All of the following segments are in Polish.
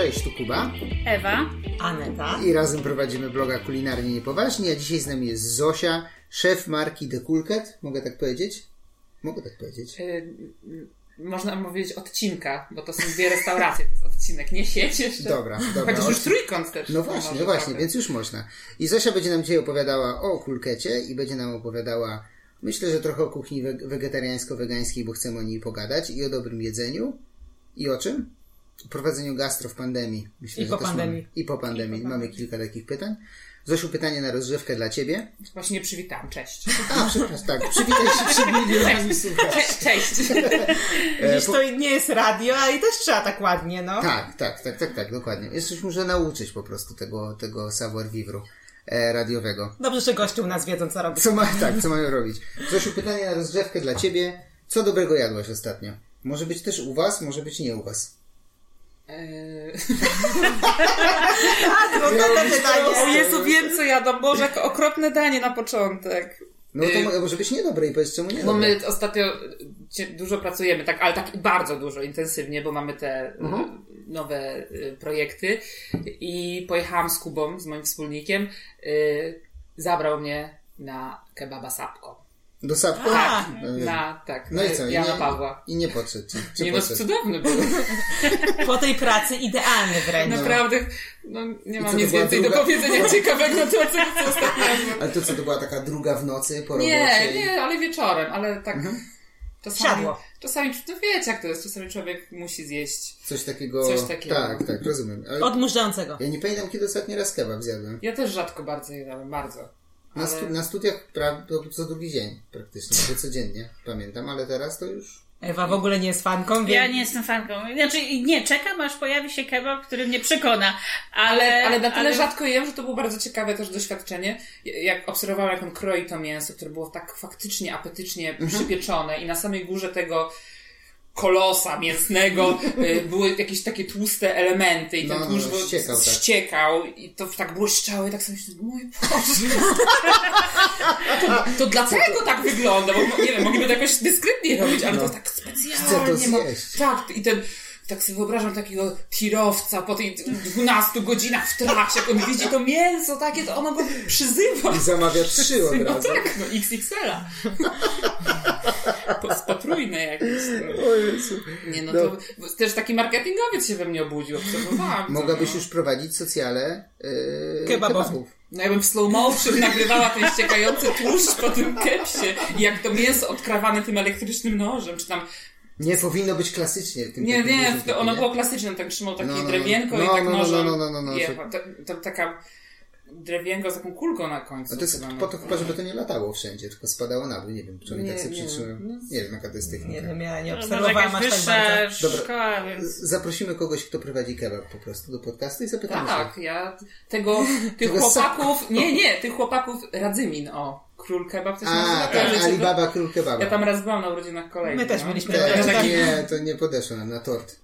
Cześć, tu Kuba. Ewa. Aneta. I razem prowadzimy bloga Kulinarnie Niepoważnie, a dzisiaj z nami jest Zosia, szef marki The Coolcat. Mogę tak powiedzieć? Mogę tak powiedzieć. Y, można powiedzieć odcinka, bo to są dwie restauracje, to jest odcinek, nie sieć jeszcze. Dobra, dobra. Chociaż już trójkąt też. No właśnie, no właśnie, więc już można. I Zosia będzie nam dzisiaj opowiadała o kulkecie i będzie nam opowiadała, myślę, że trochę o kuchni we- wegetariańsko-wegańskiej, bo chcemy o niej pogadać i o dobrym jedzeniu. I o czym? Prowadzeniu gastro w pandemii. Myślę, I po pandemii. Mamy, I po pandemii. Mamy kilka takich pytań. Zosiu, pytanie na rozgrzewkę dla Ciebie. Właśnie nie przywitałam, cześć. A, przepraszam, tak. Przywitaj się przed milionami słuchaczy. Cze- Cześć. Widzisz, to nie jest radio, a i też trzeba tak ładnie, no. Tak, tak, tak, tak, tak, dokładnie. Jeszcze muszę nauczyć po prostu tego, tego savoir vivre e, radiowego. Dobrze, że goście u nas wiedzą, co robić. Co ma, tak, co mają robić. Zosiu, pytanie na rozgrzewkę dla Ciebie. Co dobrego jadłaś ostatnio? Może być też u Was, może być nie u Was. Eee, Trudne O pytanie. Jezu, wiem co jadam. Boże, jakie okropne danie na początek. No to mo- może być niedobre i powiedz czemu Bo niedobre. my ostatnio cie- dużo pracujemy, tak, ale tak bardzo dużo, intensywnie, bo mamy te y, Mhm. nowe y, projekty i pojechałam z Kubą, z moim wspólnikiem, zabrał mnie na kebaba Sapko. Do sapko? Tak, Y, na, tak, No i co? I Jana nie, Pawła. I nie podszedł ci. Czy Nie no, podszedł? cudowny był. Po tej pracy idealny wręcz. Naprawdę, no nie mam nic więcej do druga- powiedzenia ciekawego, to co, co ostatnio. Ale to co, to była taka druga w nocy po robocie? Nie, nie, ale wieczorem, ale tak czasami, Siadło. czasami, no wiecie jak to jest, czasami człowiek musi zjeść. Coś takiego... Coś takiego. Tak, tak, rozumiem. Ale Od murzącego. ja nie pamiętam, kiedy ostatni raz kebab zjadłem. Ja też rzadko bardzo jadam, bardzo. Na, Ale- stu, na studiach pra, to co drugi dzień praktycznie, to codziennie pamiętam, ale teraz to już... Ewa w ogóle nie jest fanką, więc... Ja nie jestem fanką. Znaczy, nie, czekam aż pojawi się kebab, który mnie przekona, ale... Ale, ale na tyle ale- rzadko jem, że to było bardzo ciekawe też doświadczenie. Jak obserwowałam, jak on kroi to mięso, które było tak faktycznie apetycznie przypieczone i na samej górze tego kolosa mięsnego y, były jakieś takie tłuste elementy i ten No, no, tłuszcz no, ściekał, tak. i to tak błyszczało i tak sobie myślę, mój Boże. to, to dlaczego tak wygląda? Bo nie wiem, mogliby to jakoś dyskretnie robić, ale to tak specjalnie. Chcę to ma-. Tak, i ten tak sobie wyobrażam takiego tirowca po tych 12 godzinach w trakcie, jak on widzi to mięso takie, to ono go przyzywa. I zamawia trzy od No razu. tak, no XXL-a. Po- Potrójne jakieś. no. O Jezu. Nie no, No. to też taki marketingowiec się we mnie obudził, obserwowałam. Mogłabyś no. już prowadzić socjale yy, Kebabów. kebabów. No ja bym w slow motion nagrywała ten ściekający tłuszcz po tym kepsie i jak to mięso odkrawane tym elektrycznym nożem, czy tam... Nie powinno być klasycznie. Tym Nie, nie, to ono było klasyczne, tak trzymał takie No, no, no. drewienko No, i tak no, no, nożem no, no, no, no, jechał. Taka drewienko z taką kulką na końcu. No to jest chyba, po to chyba, żeby to nie latało wszędzie, tylko spadało na dół. Nie wiem, czy oni Nie, tak sobie nie. przytrzymują. No. Nie wiem, jaka to jest technika. Nie wiem, ja nie obserwowałam jakaś aż tak bardzo. Dobra. szkoła, więc... Zaprosimy kogoś, kto prowadzi kebab po prostu do podcastu i zapytamy Tak, się. ja tego, tych chłopaków, nie, nie, tych chłopaków Radzymin, o, król kebab to się nazywa. A, Kojarzycie tak? Alibaba Król Kebaba. Ja tam raz byłam na urodzinach kolejnych. My też no. byliśmy to, taki, nie, to nie podeszło nam na tort.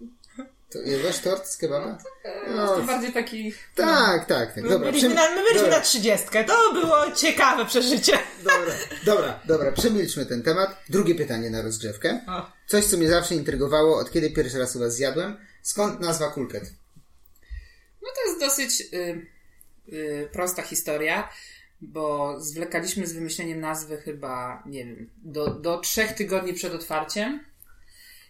To jadłaś tort z kebaba? to bardziej taki... Tak, tak, tak. Dobra, Byliśmy na, my byliśmy dobra, na trzydziestkę. To było ciekawe przeżycie. dobra, dobra, dobra, przemilczmy ten temat. Drugie pytanie na rozgrzewkę. O. Coś, co mnie zawsze intrygowało, od kiedy pierwszy raz u was zjadłem. Skąd nazwa kulket? No to jest dosyć y, y, prosta historia, bo zwlekaliśmy z wymyśleniem nazwy chyba, nie wiem, do, do trzech tygodni przed otwarciem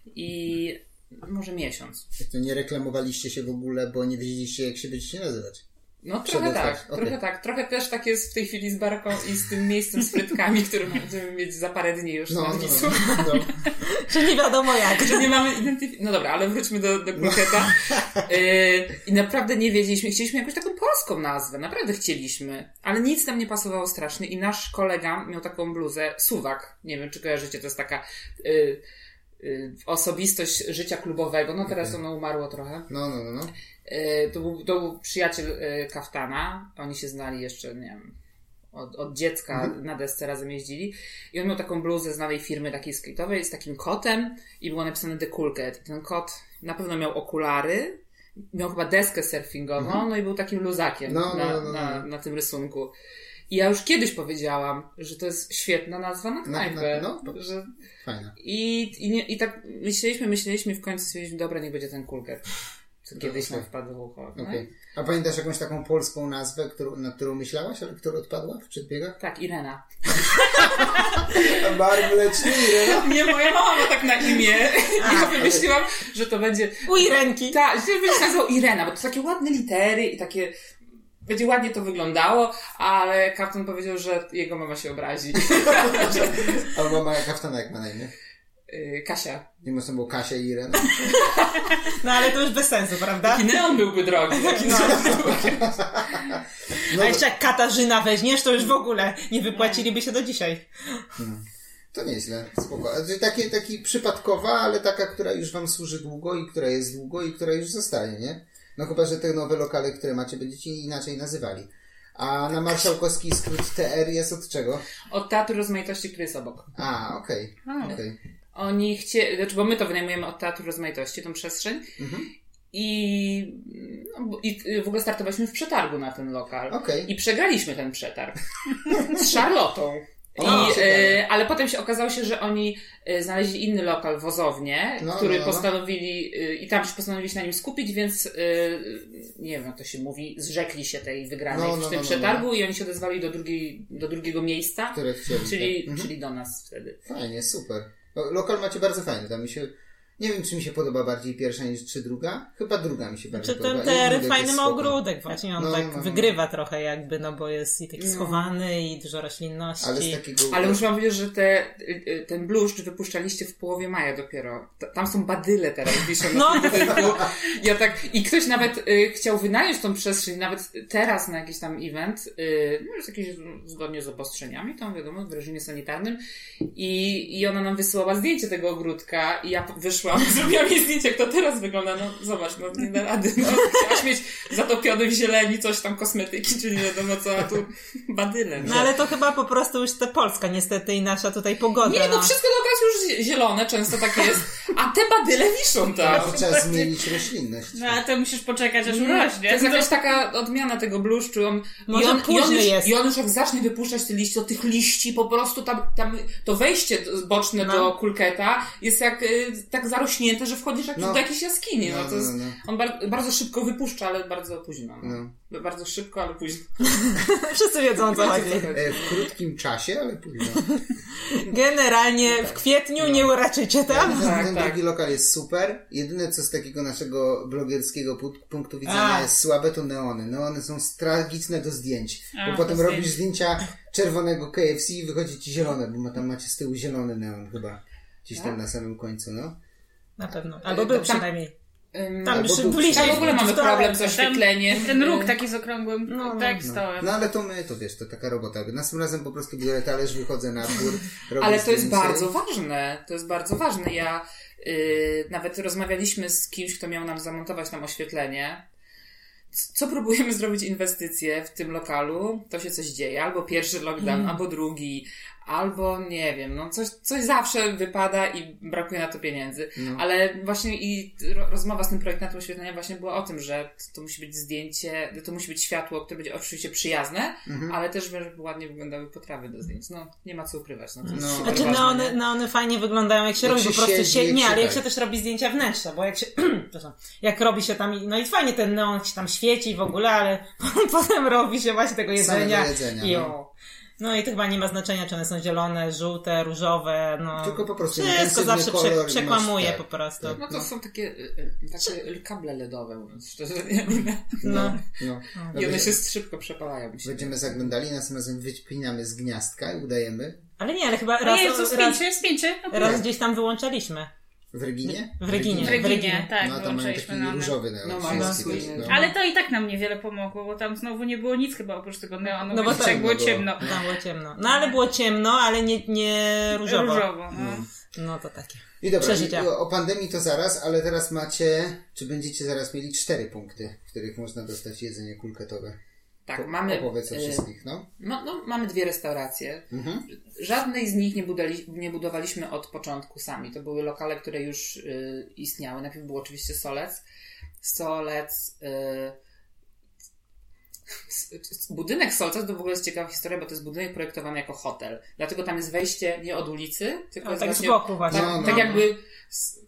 i może miesiąc. Jak to nie reklamowaliście się w ogóle, bo nie wiedzieliście, jak się będziecie nazywać. No trochę tak, otwarciem, trochę tak. Trochę też tak jest w tej chwili z barką i z tym miejscem z frytkami, które będziemy mieć za parę dni już No, na no, no, no. Że nie wiadomo jak. że nie mamy identyfikacji. No dobra, ale wróćmy do, do Kroketa. Yy, I naprawdę nie wiedzieliśmy, chcieliśmy jakąś taką polską nazwę, naprawdę chcieliśmy, ale nic nam nie pasowało strasznie i nasz kolega miał taką bluzę, Suwak, nie wiem czy kojarzycie, to jest taka yy, osobistość życia klubowego, no teraz ono umarło trochę. No, no, no, no. Yy, to, był, to był przyjaciel yy, Kaftana, oni się znali jeszcze, nie wiem, od, od dziecka na desce razem jeździli. I on miał taką bluzę znanej firmy takiej skate'owej z takim kotem i było napisane The Cool Cat. I ten kot na pewno miał okulary, miał chyba deskę surfingową, no i był takim luzakiem No, no, na, no, no, na, no. na tym rysunku. I ja już kiedyś powiedziałam, że to jest świetna nazwa na knajpę. no, no. że... Fajne. I, i, nie, I tak myśleliśmy, myśleliśmy i w końcu stwierdziliśmy, dobra, niech będzie ten Cat. co kiedyś nam wpadło w ucho. No i- A pamiętasz jakąś taką polską nazwę, którą, na którą myślałaś, ale która odpadła w przedbiegach? Tak, Irena. Bar mleczny, Irena? Nie, moja mama ma tak na imię. Ja wymyśliłam, że to będzie... U Irenki. Tak, że będzie się nazywał Irena, bo to takie ładne litery i takie... Będzie ładnie to wyglądało, ale kapten powiedział, że jego mama się obrazi. A mama kaftana jak ma na imię? Yy, Kasia. Nie można było Kasia i Irena? No ale to już bez sensu, prawda? I neon byłby drogi. Taki No, A jeszcze jak Katarzyna weźmiesz, to już w ogóle nie wypłaciliby się do dzisiaj. To nieźle, spoko. Takie, taki przypadkowa, ale taka, która już wam służy długo i która jest długo i która już zostaje, nie? No chyba, że te nowe lokale, które macie, będziecie inaczej nazywali. A na marszałkowski skrót TR jest od czego? Od Teatru Rozmaitości, który jest obok. A, okej. A. okej. Oni chcieli, znaczy, bo my to wynajmujemy od Teatru Rozmaitości, tą przestrzeń. I, no, I w ogóle startowaliśmy w przetargu na ten lokal. Okej. I przegraliśmy ten przetarg. Z Charlottą. I, O, ciekawe. e, ale potem się okazało się, że oni e, znaleźli inny lokal, wozownię, No, który no, no. postanowili, e, i tam się postanowili się na nim skupić, więc nie wiem jak to się mówi, zrzekli się tej wygranej No, no, w tym no, no, przetargu i oni się odezwali do, drugiej, do drugiego miejsca, Które chcieli. czyli, tak. Mhm. czyli do nas wtedy. Fajnie, super. Lo- Lokal macie bardzo fajny. Tam mi się... Nie wiem, czy mi się podoba bardziej pierwsza niż czy druga. Chyba druga mi się bardziej Czy ten podoba. I TR ogródek fajny ma ogródek właśnie, on No, tak no, no. wygrywa trochę jakby, no bo jest i taki No. schowany i dużo roślinności. Ale z takiego... Ale muszę wam powiedzieć, że te, y, ten bluszcz wypuszczaliście w połowie maja dopiero. Tam są badyle teraz wiszą na No. budynku. Ja tak, I ktoś nawet y, chciał wynająć tą przestrzeń, nawet teraz na jakiś tam event, y, no już jakieś zgodnie z obostrzeniami, tam wiadomo, w reżimie sanitarnym. I, I ona nam wysyłała zdjęcie tego ogródka i ja p- wyszłam, zrobiłam jej zdjęcie, jak to teraz wygląda. No zobacz, no nie da rady. No, chciałaś mieć zatopiony w zieleni coś tam kosmetyki, czy nie wiadomo co, a tu badyle. No ale to chyba po prostu już ta Polska niestety i nasza tutaj pogoda. Nie, no wszystko dookoła jest już zie- zielone, często tak jest, a te badyle wiszą tam. To trzeba zmienić roślinność. No a to musisz poczekać, aż To urośnie. jest jakaś taka odmiana tego bluszczu. On, Może i, on, i, on już, jest. I on już jak zacznie wypuszczać te liście, to tych liści po prostu tam, tam to wejście boczne No. do kulketa jest jak y, tak zarośnięte, że wchodzisz jak No. do jakiejś jaskini. No, No, to jest, no, no. On bar, bardzo szybko wypuszcza, ale bardzo późno. No. No. Bardzo szybko, ale późno. Wszyscy wiedzą o co chodzi. E, w krótkim czasie, ale późno. Generalnie w kwietniu nie uraczycie tam. Ten, Tak, ten tak. drugi lokal jest super. Jedyne co z takiego naszego blogerskiego pu- punktu widzenia A. jest słabe, to neony. Neony są tragiczne do zdjęć. A, bo potem robisz zdjęcia czerwonego KFC i wychodzi ci zielone, bo ma- tam macie z tyłu zielony neon chyba. Gdzieś tam Tak? na samym końcu, no. Na pewno. Albo był Tam- przynajmniej. Ym, Tam był- bliżej. tam w ogóle mamy problem z oświetleniem. Ten róg taki z okrągłym, No, no, tak No. stołem. no ale to my, to wiesz, to taka robota. Następnym razem po prostu biorę talerz, wychodzę na dwór, Ale to jest zdjęcie. bardzo ważne. To jest bardzo ważne. Ja yy, nawet rozmawialiśmy z kimś, kto miał nam zamontować tam oświetlenie. Co próbujemy zrobić inwestycje w tym lokalu, to się coś dzieje. Albo pierwszy lockdown, Mm. albo drugi, albo nie wiem, no coś, coś zawsze wypada i brakuje na to pieniędzy. No. Ale właśnie i ro- rozmowa z tym projektantem oświetlenia właśnie była o tym, że to musi być zdjęcie, to musi być światło, które będzie oczywiście przyjazne, Mhm. ale też żeby ładnie wyglądały potrawy do zdjęć. No, nie ma co ukrywać. No, to No. Znaczy ważne, neony, nie? neony fajnie wyglądają jak się Jak robi się po prostu siedzi, się, nie, ale jak tak. się też robi zdjęcia wnętrza, bo jak się, jak robi się tam, i- no i fajnie ten neon się tam świeci w ogóle, ale potem robi się właśnie tego jedzenia, Samego jedzenia, i no. o. No i to chyba nie ma znaczenia, czy one są zielone, żółte, różowe, no. Tylko po prostu Wszystko zawsze prze, masz, przekłamuje tak. po prostu. No to są takie, y, y, takie kable LEDowe, mówiąc szczerze. Nie, nie, No. No. I one się szybko przepalają. Będziemy zaglądali, następnym razem wypinamy z gniazdka i udajemy Ale nie, ale chyba raz, Jezu, raz, spięcie, spięcie. raz gdzieś tam wyłączaliśmy. W Reginie? W Reginie. W W Reginie. Reginie, tak, no to mają taki różowy neon. No, swój- no. Ale to i tak nam niewiele pomogło, bo tam znowu nie było nic chyba oprócz tego neonu, No no bo tak, tak było no bo- ciemno. Tam było ciemno. No ale było ciemno, ale nie, nie różowo. Różowo. no. No to takie. I dobra, Przeżycia. i o, o pandemii to zaraz, ale teraz macie, czy będziecie zaraz mieli cztery punkty, w których można dostać jedzenie kulketowe. Tak, Po- mamy, Opowiedz o y, wszystkich, no. no, no, mamy dwie restauracje. Mhm. Żadnej z nich nie, budali, nie budowaliśmy od początku sami. To były lokale, które już y, istniały. Najpierw był oczywiście Solec. Solec. Y, Budynek Solca to w ogóle jest ciekawa historia, bo to jest budynek projektowany jako hotel. Dlatego tam jest wejście nie od ulicy, tylko jest tak z właśnie boku właśnie. Tak, No, no, tak no. jakby z,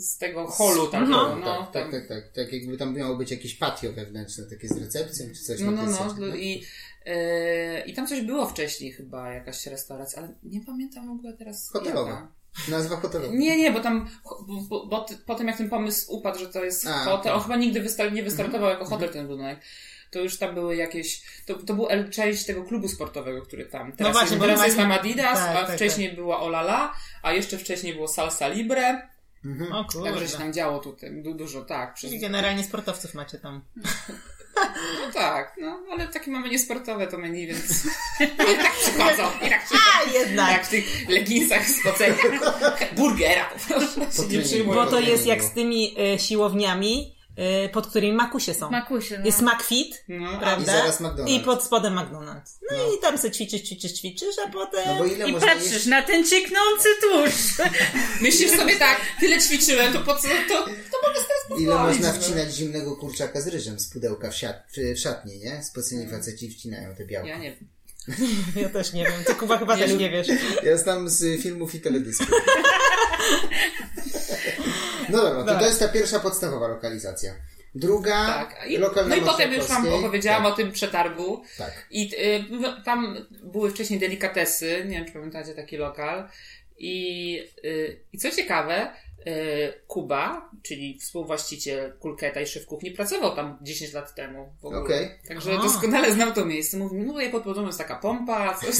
z tego holu takiego, No. no, tak, tam. tak, tak, tak, tak, jakby tam miało być jakieś patio wewnętrzne, takie z recepcją, czy coś No, no, no. zasadzie, I, e, I tam coś było wcześniej chyba, jakaś restauracja, ale nie pamiętam w ogóle teraz Hotelowa. jaka. Nazwa hotelowa. Nie, nie, bo tam, bo, bo, bo ty- potem jak ten pomysł upadł, że to jest A, hotel, on chyba nigdy wystar- nie wystartował Mhm. jako hotel ten budynek. To już tam były jakieś, to, to był część tego klubu sportowego, który tam, teraz, właśnie, jest, bo teraz jest tam Adidas, tak, a tak, wcześniej była Olala, a jeszcze wcześniej było Salsa Libre, Mhm. O także się kurde. tam działo tutaj, du- dużo, tak. Przez, Czyli generalnie sportowców macie tam. no tak, no, ale takie mamy niesportowe to menu, więc i tak przychodzą, i tak przychodzą. A jednak! Jak w tych leginsach spocenia. Burgera po prostu. Bo to jest jak z tymi y, siłowniami, pod którymi makusie są. Makusie, no. Jest McFit, No, prawda? I zaraz McDonald's. I pod spodem McDonald's. No, i tam se ćwiczysz, ćwiczysz, ćwiczysz, a potem... No bo ile I patrzysz jeść... na ten cieknący tłuszcz. Myślisz sobie tak, tyle ćwiczyłem, to po co, to, to mogę teraz Ile pozwolić. można no. wcinać zimnego kurczaka z ryżem z pudełka w, siat, w, w szatni, nie? Spoceni faceci wcinają te białka. Ja nie wiem. Ja też nie wiem. Ty Kuba chyba Nie, też nie wiesz. Ja znam z filmów i teledysków. No dobra, to, Dobra. to jest ta pierwsza podstawowa lokalizacja. Druga, Tak. I, lokalna no i potem już wam opowiedziałam tak, o tym przetargu. Tak. I y, no, tam były wcześniej delikatesy, nie wiem czy pamiętacie taki lokal. I, y, i co ciekawe, y, Kuba, czyli współwłaściciel Kulketa i szef kuchni, pracował tam 10 lat temu. w ogóle. Okej. Także A. doskonale znał to miejsce. Mówił, no tutaj pod podłogą jest taka pompa, coś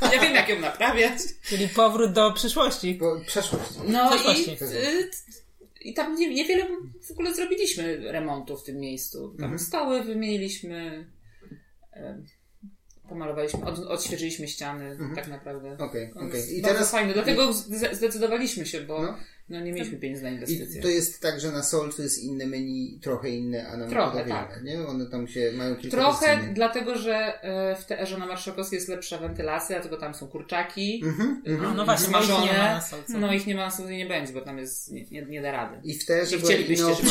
tam. Ja wiem jak ją naprawiać. Czyli powrót do przyszłości. Bo przeszłość. No Przeszłości. i, y, i tam nie, niewiele w ogóle zrobiliśmy remontu w tym miejscu. Tam Mhm. stoły wymieniliśmy, pomalowaliśmy, od, odświeżyliśmy ściany, tak naprawdę. Mhm. Okej, No, okej. jest I teraz fajne, dlatego zdecydowaliśmy się, bo No. no. nie mieliśmy pieniędzy na i inwestycje. to jest tak, że na Sol to jest inne menu, trochę inne, a na Trochę, tak. nie? One tam się mają kilka Trochę wersji. dlatego, że e, w TR-ze na Marszałkowskiej jest lepsza wentylacja, dlatego tam są kurczaki. Mhm, mhm. No, no właśnie, bo ich nie ma smażone. na solce. No ich nie ma na sobie nie będzie, bo tam jest, nie, nie, nie da rady. I w terze Nie była inna opcja,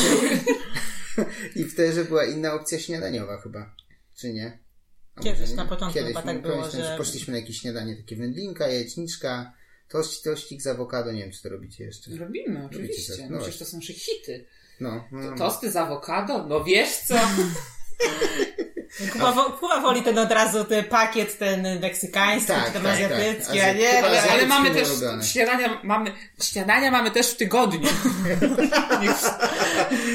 i w terze była inna opcja śniadaniowa chyba, czy nie? Kiedyś, na początku Kiedyś, chyba tak no, było, że- Poszliśmy na jakieś śniadanie, takie wędlinka, jajeczniczka, tość, tościk z awokado, nie wiem, czy to robicie jeszcze. Robimy, Robicie oczywiście. tak, No no przecież to są nasze hity. No, no, no. Tosty z awokado? No wiesz co? Kuba, wo- Kuba woli ten od razu ten pakiet, ten meksykański, Tak, czy ten tak, azjatycki, tak. a nie? Ale, ale Azjatyckie mamy też ulubione. śniadania mamy, śniadania mamy też w tygodniu.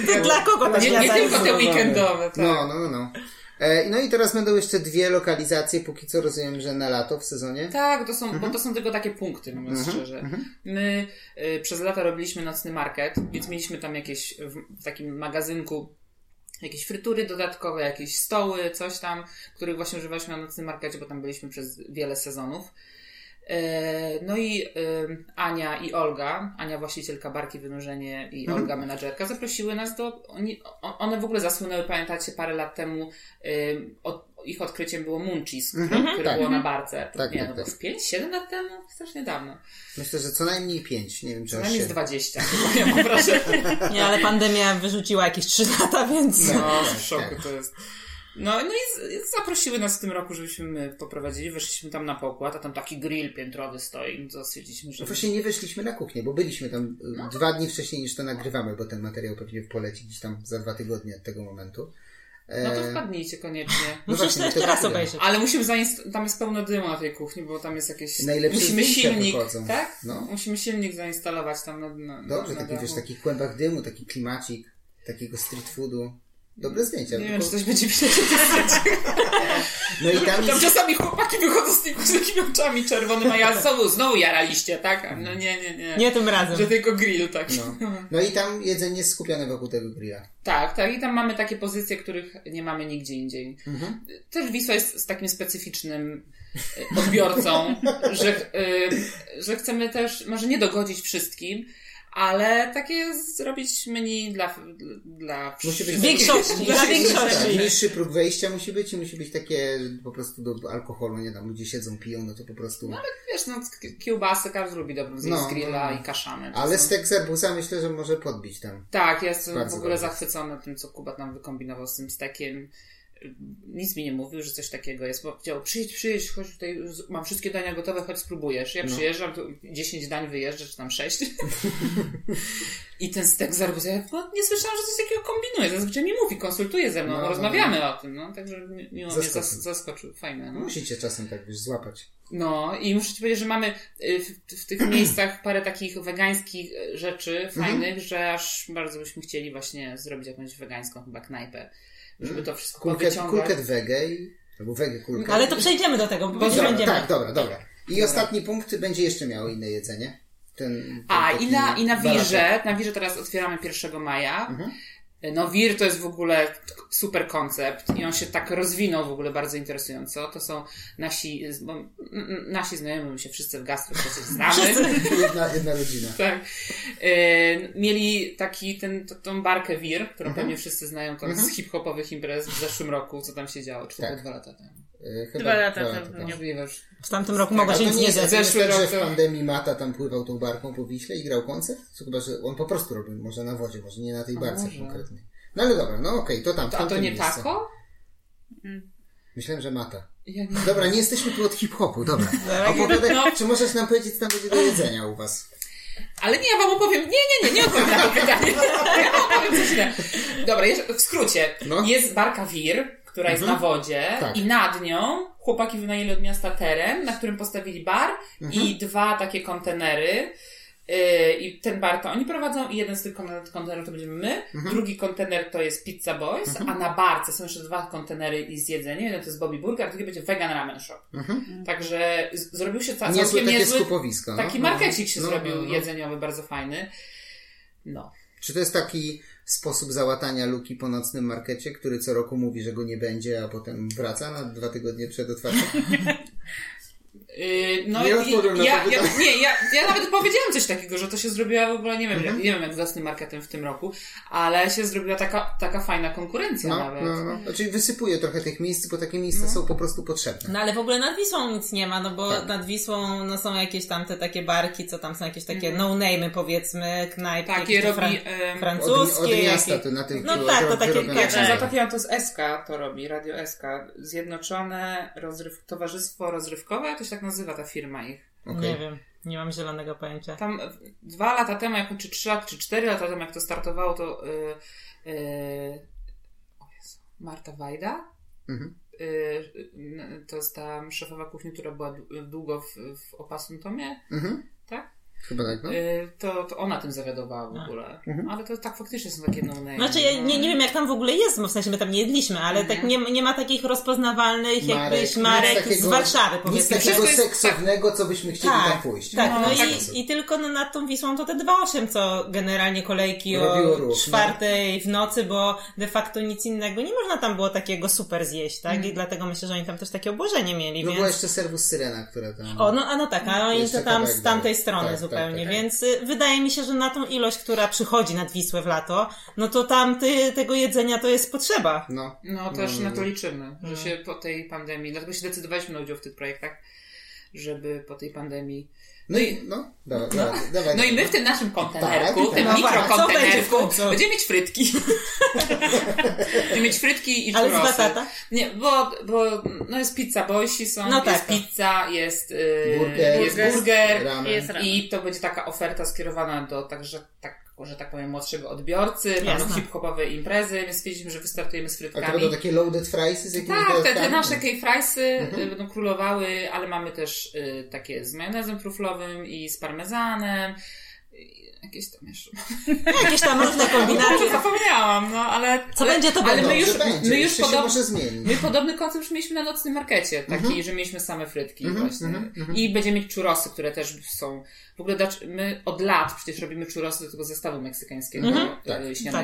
Ty dla kogo to Nie, nie tylko te weekendowe, tak. No, no, no. E, no i teraz będą jeszcze dwie lokalizacje, póki co rozumiem, że na lato w sezonie. Tak, to są, Mhm. bo to są tylko takie punkty, mówiąc szczerze. My y, przez lata robiliśmy nocny market, więc mieliśmy tam jakieś w, w takim magazynku jakieś frytury dodatkowe, jakieś stoły, coś tam, których właśnie używaliśmy na nocnym markecie, bo tam byliśmy przez wiele sezonów. E, No i y, Ania i Olga, Ania właścicielka barki Wynurzenie i Olga menadżerka, zaprosiły nas do. One w ogóle zasłynęły, pamiętacie, parę lat temu y, od, ich odkryciem było Munchies, które tak. było na barce. Tak, nie, tak, no, tak. to z 5-7 lat temu? Strasznie dawno. Myślę, że co najmniej pięć, nie wiem czy Co najmniej z siedem. 20, chyba ja mam wrażenie. Nie, ale pandemia wyrzuciła jakieś 3 lata, więc... No, w szoku tak. to jest. No, no i zaprosiły nas w tym roku, żebyśmy my poprowadzili. Weszliśmy tam na pokład, a tam taki grill piętrowy stoi. No to stwierdziliśmy, że... No Właśnie nie weszliśmy na kuchnię, bo byliśmy tam No. y, dwa dni wcześniej niż to nagrywamy, bo ten materiał pewnie poleci gdzieś tam za dwa tygodnie od tego momentu. E, No to wpadnijcie koniecznie. Musisz właśnie, to jeszcze tego raz tyle. obejrzeć. Ale musimy zainstalować, tam jest pełno dymu na tej kuchni, bo tam jest jakieś... Najlepsze musimy silnik, wychodzą. tak? No. Musimy silnik zainstalować tam na, na Dobrze, na taki dachu. wiesz, takich kłębach dymu, taki klimacik, takiego street foodu. Dobre zdjęcia. Nie wiem, czy coś będzie widać. No i tam Tam jest... czasami chłopaki wychodzą z tymi z takimi oczami czerwonymi, a ja znowu, znowu jaraliście, tak? No nie, nie, nie. Nie tym razem. Że tylko grill, tak. No. no i tam jedzenie jest skupione wokół tego grilla. Tak, tak. I tam mamy takie pozycje, których nie mamy nigdzie indziej. Mhm. Też Wisła jest z takim specyficznym e, odbiorcą, że, e, że chcemy też, może nie dogodzić wszystkim, ale takie zrobić menu dla, dla Musi być Większości, dla Tak, większości. niższy próg wejścia musi być i musi być takie po prostu do alkoholu, nie tam ludzie siedzą, piją, no to po prostu... Wiesz, no kiełbasy, każdy lubi dobrą zjeść No, z grilla no, no. i kaszany. To Ale są- stek z arbuza myślę, że może podbić tam. Tak, ja jestem Bardzo w ogóle dobrze. zachwycona tym, co Kuba tam wykombinował z tym stekiem. Nic mi nie mówił, że coś takiego jest. Bo powiedział, przyjdź, przyjdź, chodź tutaj, mam wszystkie dania gotowe, chodź spróbujesz. Ja przyjeżdżam, to 10 dań wyjeżdża, czy tam 6. I ten stek z arbuza, ja no, nie słyszałam, że coś takiego kombinuje. Zazwyczaj mi mówi, konsultuje ze mną, No, rozmawiamy o tym, no. Także mi- miło mnie Zaskoczył. zas- zaskoczył. Fajne, no. Musicie czasem tak wiesz, złapać. No i muszę ci powiedzieć, że mamy y, w, w tych miejscach parę takich wegańskich y, rzeczy fajnych, że aż bardzo byśmy chcieli właśnie zrobić jakąś wegańską chyba knajpę, żeby to wszystko Kulket, powyciągać. kulket wege i... Albo wege kulket. Ale to przejdziemy do tego, bo Dobra, będziemy. Tak, dobra, dobra. I ostatni punkt będzie jeszcze miało inne jedzenie. Ten, ten A, i na, i na wirze, na wirze teraz otwieramy 1 maja. Mhm. No wir to jest w ogóle super koncept i on się tak rozwinął w ogóle bardzo interesująco. To są nasi, nasi znajomi, my się wszyscy w gastro znamy. Jedna, jedna rodzina. Tak. E, mieli taki, ten, t- tą barkę Wir, którą Mhm. pewnie wszyscy znają tam z hip-hopowych imprez w zeszłym roku, co tam się działo, czy Tak. dwa lata temu. E, Chyba Dwa lata temu. Możliwe już. W tamtym roku mogło to się nie nic nie jest Zeszły tak, że rok w pandemii Mata tam pływał tą barką po Wiśle i grał koncert? Chyba, że on po prostu robił, może na wodzie, może nie na tej barce może. konkretnej. No ale dobra, no okej, to tam, w To, a to nie miejscu. tako? Myślałem, że Mata. Ja nie Dobra, nie jesteśmy tu od hip-hopu, dobra. Opowiadaj, no. czy możesz nam powiedzieć, co tam będzie do jedzenia u was? Ale nie, ja wam opowiem. Nie, nie, nie, nie odpowiem na to pytanie. Ja wam opowiem coś innego. Dobra, jeszcze w skrócie. No. Jest barka Wir, która jest Mhm. na wodzie Tak. i nad nią chłopaki wynajęli od miasta teren, na którym postawili bar Mhm. i dwa takie kontenery. Yy, I ten bar to oni prowadzą i jeden z tych kon- kontenerów to będziemy my, Mhm. drugi kontener to jest Pizza Boys, a na barce są jeszcze dwa kontenery i z jedzeniem. Jeden to jest Bobby Burger, a drugi będzie Vegan Ramen Shop. Także z- zrobił się całkiem takie niezły, skupowisko. no. Taki No, markecik się no, zrobił no, no. jedzeniowy, bardzo fajny. No. Czy to jest taki sposób załatania luki po nocnym markecie, który co roku mówi, że go nie będzie, a potem wraca na dwa tygodnie przed otwarciem? Yy, no Nie i- odpowiem na ja, to ja, nie, ja, ja nawet powiedziałam coś takiego, że to się zrobiła w ogóle, nie wiem, Mhm. jak, nie wiem jak z własnym marketem w tym roku, ale się zrobiła taka, taka fajna konkurencja No, nawet. no, no. Znaczy wysypuje trochę tych miejsc, bo takie miejsca są po prostu potrzebne. No ale w ogóle nad Wisłą nic nie ma, no bo Tak. nad Wisłą no, są jakieś tam te takie barki, co tam są jakieś takie no-name'y powiedzmy, knajpy. Takie robi... fran- em, Od, francuskie. od miasta jakieś- to na tych No tak, to takie- tak, Jak się zatapiłam, to jest SK, to robi, Radio SK. Zjednoczone rozryw... Towarzystwo Rozrywkowe, to się tak nazywa ta firma ich. Okej. Nie wiem, nie mam zielonego pojęcia. Tam e, dwa lata temu, jak, czy trzy lata, czy cztery lata temu, jak to startowało, to yy, yy, o Jezu, Marta Wajda, Mhm. yy, to jest ta szefowa kuchni, która była dłu- długo w, w Opasnym Tomie, Mhm. tak? Chyba tak, no. Yy, to, to ona tym zawiadowała w ogóle. Mhm. Ale to tak faktycznie są takie no name. Znaczy ja nie, nie wiem jak tam w ogóle jest, bo w sensie my tam nie jedliśmy, ale tak nie, nie ma takich rozpoznawalnych jakbyś nic marek takiego- z Warszawy Nic powiedzmy. takiego Wszystko jest- seksownego, co byśmy chcieli tam Tak, pójść. tak, no, No, tak. i, i tylko no, nad tą Wisłą to te 2,8, co generalnie kolejki Robiło o ruch, no. czwartej w nocy, bo de facto nic innego nie można tam było takiego super zjeść, tak? Mm. I dlatego myślę, że oni tam też takie obłożenie mieli, No więc... była jeszcze serwus Syrena, która tam... O, no, a no tak, a oni to tam z tamtej strony Tak, zupełnie, tak, tak. więc y, wydaje mi się, że na tą ilość, która przychodzi nad Wisłę w lato, no to tam ty, tego jedzenia to jest potrzeba. No. No też No, na no, to no. liczymy, że się po tej pandemii, dlatego się zdecydowaliśmy na udział w tych projektach, żeby po tej pandemii. No i, no, dawaj. No i my w tym naszym kontenerku, Tak, tym no właśnie, co będzie w mikrokontenerku, końcu? będziemy mieć frytki. będziemy mieć frytki i Ale z batata? Nie, bo, bo no jest pizza boysi są, No jest tak, tak. pizza, jest, yy, Burger, jest burger. Jest ramen. i to będzie taka oferta skierowana do także tak, że tak powiem młodszego odbiorcy, Jasne. hip-hopowe imprezy, więc stwierdziliśmy, że wystartujemy z A to frytkami. będą takie loaded friesy z jakimiś Tak, te, te nasze K-friesy Mhm. y, będą królowały, ale mamy też y, takie z majonezem truflowym i z parmezanem. Jakieś tam jeszcze. Jakieś tam różne Może kombinacje. zapomniałam, no ale. Co ale, będzie, to ale będzie. my już, będzie, my już podob, może zmienić. my podobny koncept już mieliśmy na nocnym markecie, taki, że mieliśmy same frytki Mhm, właśnie. mhm, mhm. I będziemy mieć churrosy, które też są. W ogóle my od lat przecież robimy churrosy do tego zestawu meksykańskiego, Mhm, y, tak.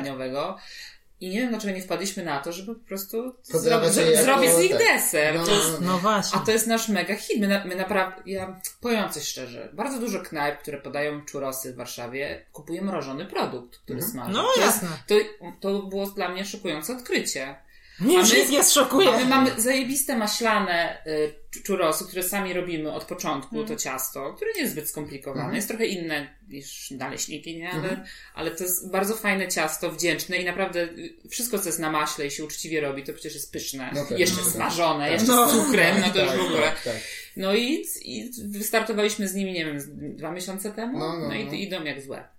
I nie wiem, dlaczego nie wpadliśmy na to, żeby po prostu zro- jako- zrobić z nich tak. deser. No, jest- No właśnie. a to jest nasz mega hit. My, na, my naprawdę, ja powiem coś szczerze, bardzo dużo knajp, które podają churrosy w Warszawie, kupuje mrożony produkt, który smaży. No jasne. to, to było dla mnie szokujące odkrycie. Mnie już nic nie szokuje. My mamy zajebiste maślane y, cz- czurosy, które sami robimy od początku, to ciasto, które nie jest zbyt skomplikowane. Jest trochę inne niż naleśniki, nie? Ale, ale to jest bardzo fajne ciasto, wdzięczne i naprawdę y, wszystko, co jest na maśle i się uczciwie robi, to przecież jest pyszne. No pewnie, jeszcze tak. smażone, jeszcze No. z cukrem, no to już Tak, w ogóle. tak, tak. No i, i wystartowaliśmy z nimi, nie wiem, dwa miesiące temu. No, No, no, no. i idą jak złe.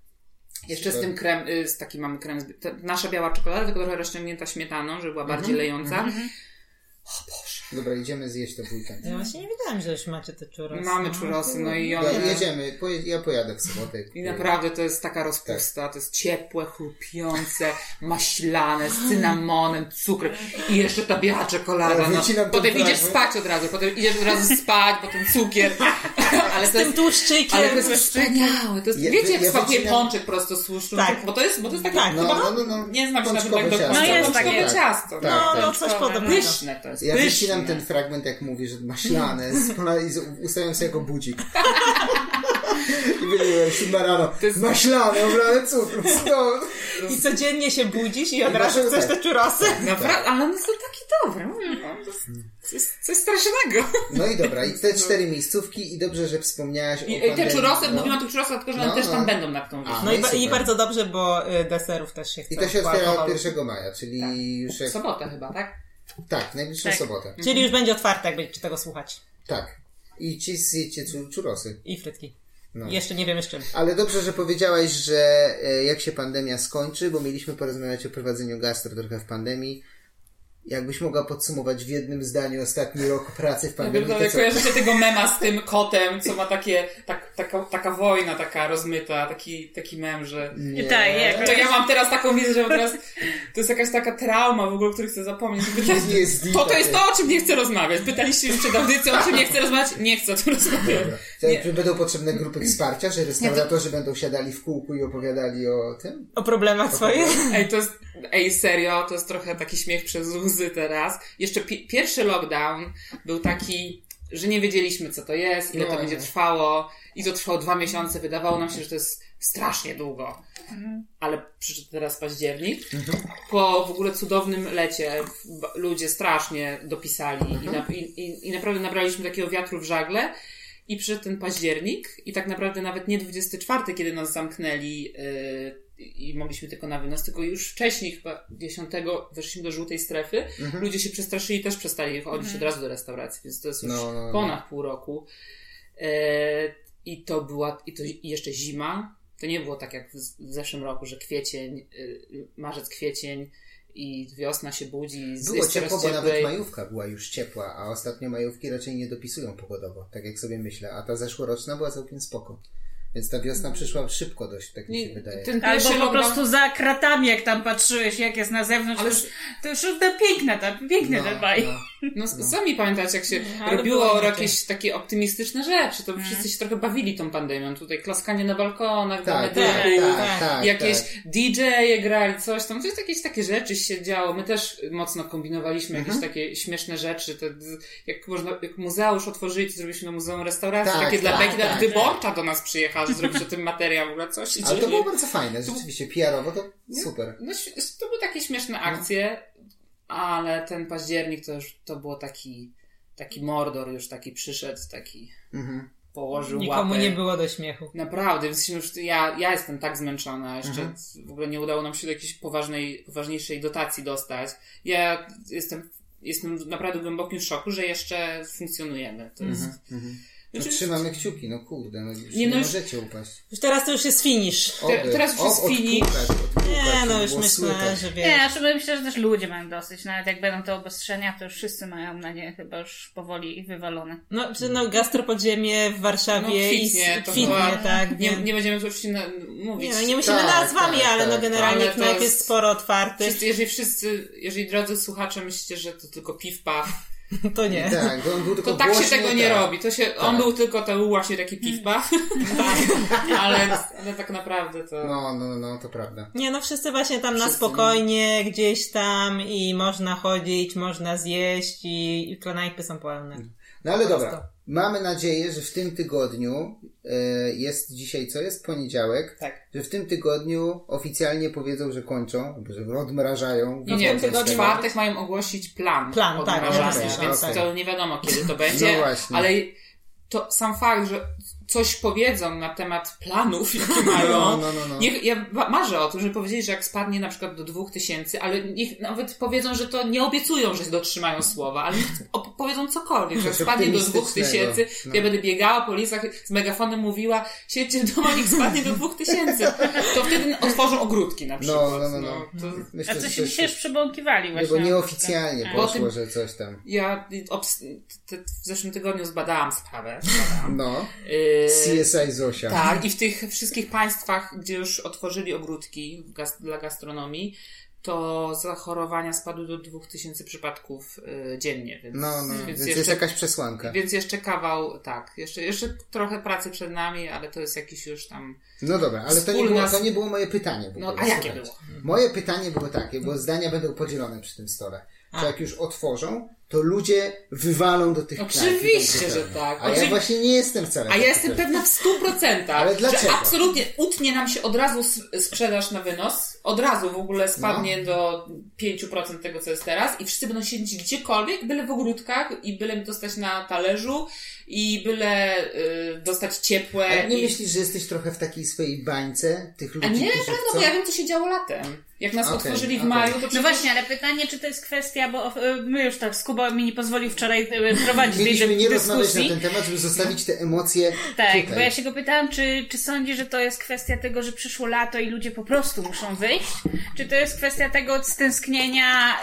Jeszcze z tym krem, y, z taki mamy krem, nasza biała czekolada, tylko trochę rozciągnięta śmietaną, żeby była bardziej lejąca. Dobra, idziemy zjeść to w weekend. Ja właśnie nie wiedziałam, że już macie te czurosy. Mamy czurosy, no i Ja, one... jedziemy, poje, ja pojadę w sobotę. I naprawdę to jest taka rozpusta, to jest ciepłe, chrupiące, maślane, z cynamonem, cukrem i jeszcze ta biała czekolada. No. ten Potem idziesz spać od razu, potem idziesz od razu spać, potem cukier. Ale to Tym jest, tłuszczykiem. ale to jest wspaniałe. To jest, Ja- wiecie, jak ja smakuje wycinam- pączek prosto z tłuszczu? Tak. Bo to jest, bo to jest takie, Tak, No, chyba, no, no, no. nie znam się na tym tak do ciasto. końca. No jest takie. ciasto. Tak, No, tak. no coś podobnego. Pyszne to jest, Ja pyszne. Wycinam ten fragment, jak mówi, że maślane, i ustawiam sobie jako budzik. I wyliłem siódma rano. jest- Maślane, obrane cukru. Stąd. I codziennie się budzisz i od razu chcesz tak? te czurosy. Naprawdę, ale one są takie dobre. Jest coś, coś strasznego. No i dobra, i te cztery miejscówki i dobrze, że wspomniałaś o I, i te czurosy, no. mówimy o tych czurosach, tylko że one No, też no. tam będą na tą A, wiosnę. No i, i bardzo dobrze, bo y, deserów też się chce. I to się otwiera alkoholu. 1 maja, czyli już W jak... sobotę chyba, tak? Tak, najbliższą Tak. sobotę. Czyli już będzie otwarte, jak będziecie tego słuchać. Tak. I ci zjecie czu- czurosy. I frytki. No. Jeszcze nie wiemy z czym. Ale dobrze, że powiedziałaś, że e, jak się pandemia skończy, bo mieliśmy porozmawiać o prowadzeniu gastro trochę w pandemii. Jakbyś mogła podsumować w jednym zdaniu ostatni rok pracy w Ja pandemii, pierdolę, to co? kojarzycie tego mema z tym kotem, co ma takie, tak, taka, taka wojna taka rozmyta, taki, taki mem, że... Nie. Tak, jak- To ja mam teraz taką wiedzę, że teraz to jest jakaś taka trauma w ogóle, o której chcę zapomnieć. Pytać, Nie jest to to jest takie. to, o czym nie chcę rozmawiać. Pytaliście już przed audycją, o czym nie chcę rozmawiać? Nie chcę o tym rozmawiać. To jakby będą potrzebne grupy wsparcia, że restauratorzy będą siadali w kółku i opowiadali o tym? O problemach swoich. Ej, to jest, ej, serio, to jest trochę taki śmiech przez łzy teraz. Jeszcze pi- pierwszy lockdown był taki, że nie wiedzieliśmy, co to jest, ile to No. będzie trwało. I to trwało dwa miesiące. Wydawało nam się, że to jest strasznie długo. Ale przyszedł teraz październik. Po w ogóle cudownym lecie ludzie strasznie dopisali i, na, i, i, i naprawdę nabraliśmy takiego wiatru w żagle. I przyszedł ten październik i tak naprawdę nawet nie 24, kiedy nas zamknęli yy, i mogliśmy tylko na wynos, tylko już wcześniej, chyba 10 weszliśmy do żółtej strefy. Ludzie się przestraszyli, też przestali chodzić od razu do restauracji, więc to jest już No, no, no. ponad pół roku. E, I to była, i to i jeszcze zima. To nie było tak jak w, w zeszłym roku, że kwiecień, y, marzec, kwiecień i wiosna się budzi. z- Było jest ciepło, bo nawet majówka była już ciepła, a ostatnio majówki raczej nie dopisują pogodowo, tak jak sobie myślę. A ta zeszłoroczna była całkiem spoko. Więc ta wiosna przyszła szybko dość, tak mi się wydaje. ten Albo po lockdown- prostu za kratami, jak tam patrzyłeś, jak jest na zewnątrz, Ale to już, to już to piękne, to piękne te baj. No, sami pamiętacie, jak się ale robiło jakieś takie optymistyczne rzeczy, to wszyscy się trochę bawili tą pandemią. Tutaj klaskanie na balkonach, Tak, tak, tak, tak, jakieś tak. DJ-e grali, coś tam. To jest jakieś takie rzeczy się działo. My też mocno kombinowaliśmy Mhm. jakieś takie śmieszne rzeczy. To, jak można, jak muzeum otworzyli, to zrobiliśmy na Muzeum Restauracji, Tak, takie dla tak, Beki, tak, wyborcza do nas przyjechała, zrobić o tym materiał, w ogóle coś Ale to było bardzo fajne, rzeczywiście. PR-owo to super. No, to były takie śmieszne akcje, ale ten październik to już to było taki, taki mordor już taki przyszedł, taki Mhm. położył Nikomu łapę. nie było do śmiechu. Naprawdę, więc już ja, ja jestem tak zmęczona, jeszcze Mhm. w ogóle nie udało nam się do jakiejś poważnej, poważniejszej dotacji dostać. Ja jestem, jestem naprawdę w głębokim szoku, że jeszcze funkcjonujemy. To jest... No, Znaczy, trzymamy kciuki, no kurde, no, już Nie, nie, no już- możecie upaść. Już teraz to już jest finish. Te- Oby. teraz już jest O, finish. odpukać, odpukać, Nie, no już myślę, słychać. że Nie, wiesz. znaczy myślę, że też ludzie mają dosyć. Nawet jak będą te obostrzenia, to już wszyscy mają na nie chyba już powoli wywalone. No, czy no gastropodziemie w Warszawie No, i kwitnie, to kwitnie, była- tak. Nie, nie będziemy tu oczywiście mówić. Nie, no nie musimy Tak, nazwami, tak, ale no tak, generalnie ale to knajp jest jest- sporo otwartych. Wszyscy, jeżeli wszyscy, jeżeli drodzy słuchacze myślicie, że to tylko piw paw, To nie. Tak, bo on był tylko to tak się głośny, tego nie tak. robi. To się, on Tak. był tylko to był właśnie taki piw paw, ale, ale tak naprawdę to... No, no, no, no, to prawda. Nie, no wszyscy właśnie tam na Wszyscy, spokojnie, gdzieś tam i można chodzić, można zjeść i, i knajpy są pełne. No ale dobra. Mamy nadzieję, że w tym tygodniu e, jest dzisiaj, co jest? Poniedziałek. Tak. Że w tym tygodniu oficjalnie powiedzą, że kończą, albo że odmrażają. Nie, nie, tygodniu czwartek mają ogłosić plan, Plan, tak, okej, więc okej. to nie wiadomo kiedy to będzie, No właśnie. ale to sam fakt, że coś powiedzą na temat planów, jakie mają, No, no, no, no. Niech, ja marzę o tym, żeby powiedzieć, że jak spadnie na przykład do 2000, ale niech nawet powiedzą, że to nie obiecują, że dotrzymają słowa, ale niech powiedzą cokolwiek, że jak spadnie do optymistycznego. 2000, to No. ja będę biegała po lisach z megafonem mówiła, siedźcie w domu, niech spadnie do 2000. To wtedy otworzą ogródki na przykład. No, no, no, no. to... Myślę, A co to się dzisiaj już przebąkiwali Nie, właśnie. bo nieoficjalnie Bo poszło, tym- że coś tam. Ja obs- t- t- w zeszłym tygodniu zbadałam sprawę. Zbadałam. No. Yy, CSI Zosia. Tak, i w tych wszystkich państwach, gdzie już otworzyli ogródki dla gastronomii, to zachorowania spadły do 2000 przypadków y, dziennie, więc, No, no, więc, więc, jest jeszcze, jakaś przesłanka. więc jeszcze kawał, tak, jeszcze, jeszcze trochę pracy przed nami, ale to jest jakiś już tam... No dobra, ale to nie, było, to nie było moje pytanie. No, a jakie było? Moje pytanie było takie, bo zdania będą podzielone przy tym stole. Że jak już otworzą, to ludzie wywalą do tych Oczywiście, że tak. A ja właśnie nie jestem wcale A ja jestem pewna w 100%, Ale dlaczego? że absolutnie utnie nam się od razu sprzedaż na wynos, od razu w ogóle spadnie No. do 5% tego, co jest teraz i wszyscy będą siedzieć gdziekolwiek, byle w ogródkach i byle dostać na talerzu i byle y, dostać ciepłe. Ale nie i... myślisz, że jesteś trochę w takiej swojej bańce tych ludzi, A nie, prawda, chcą... bo ja wiem, co się działo latem. Jak nas Okej, otworzyli w okej. maju, to No przecież... właśnie, ale pytanie, czy to jest kwestia, bo e, my już tak, Skuba mi nie pozwolił wczoraj e, prowadzić tej Mieliśmy nie rozmawiać dyskusji. na ten temat, żeby zostawić te emocje Tak, tutaj. bo ja się go pytałam, czy, czy sądzi, że to jest kwestia tego, że przyszło lato i ludzie po prostu muszą wyjść? Czy to jest kwestia tego stęsknienia,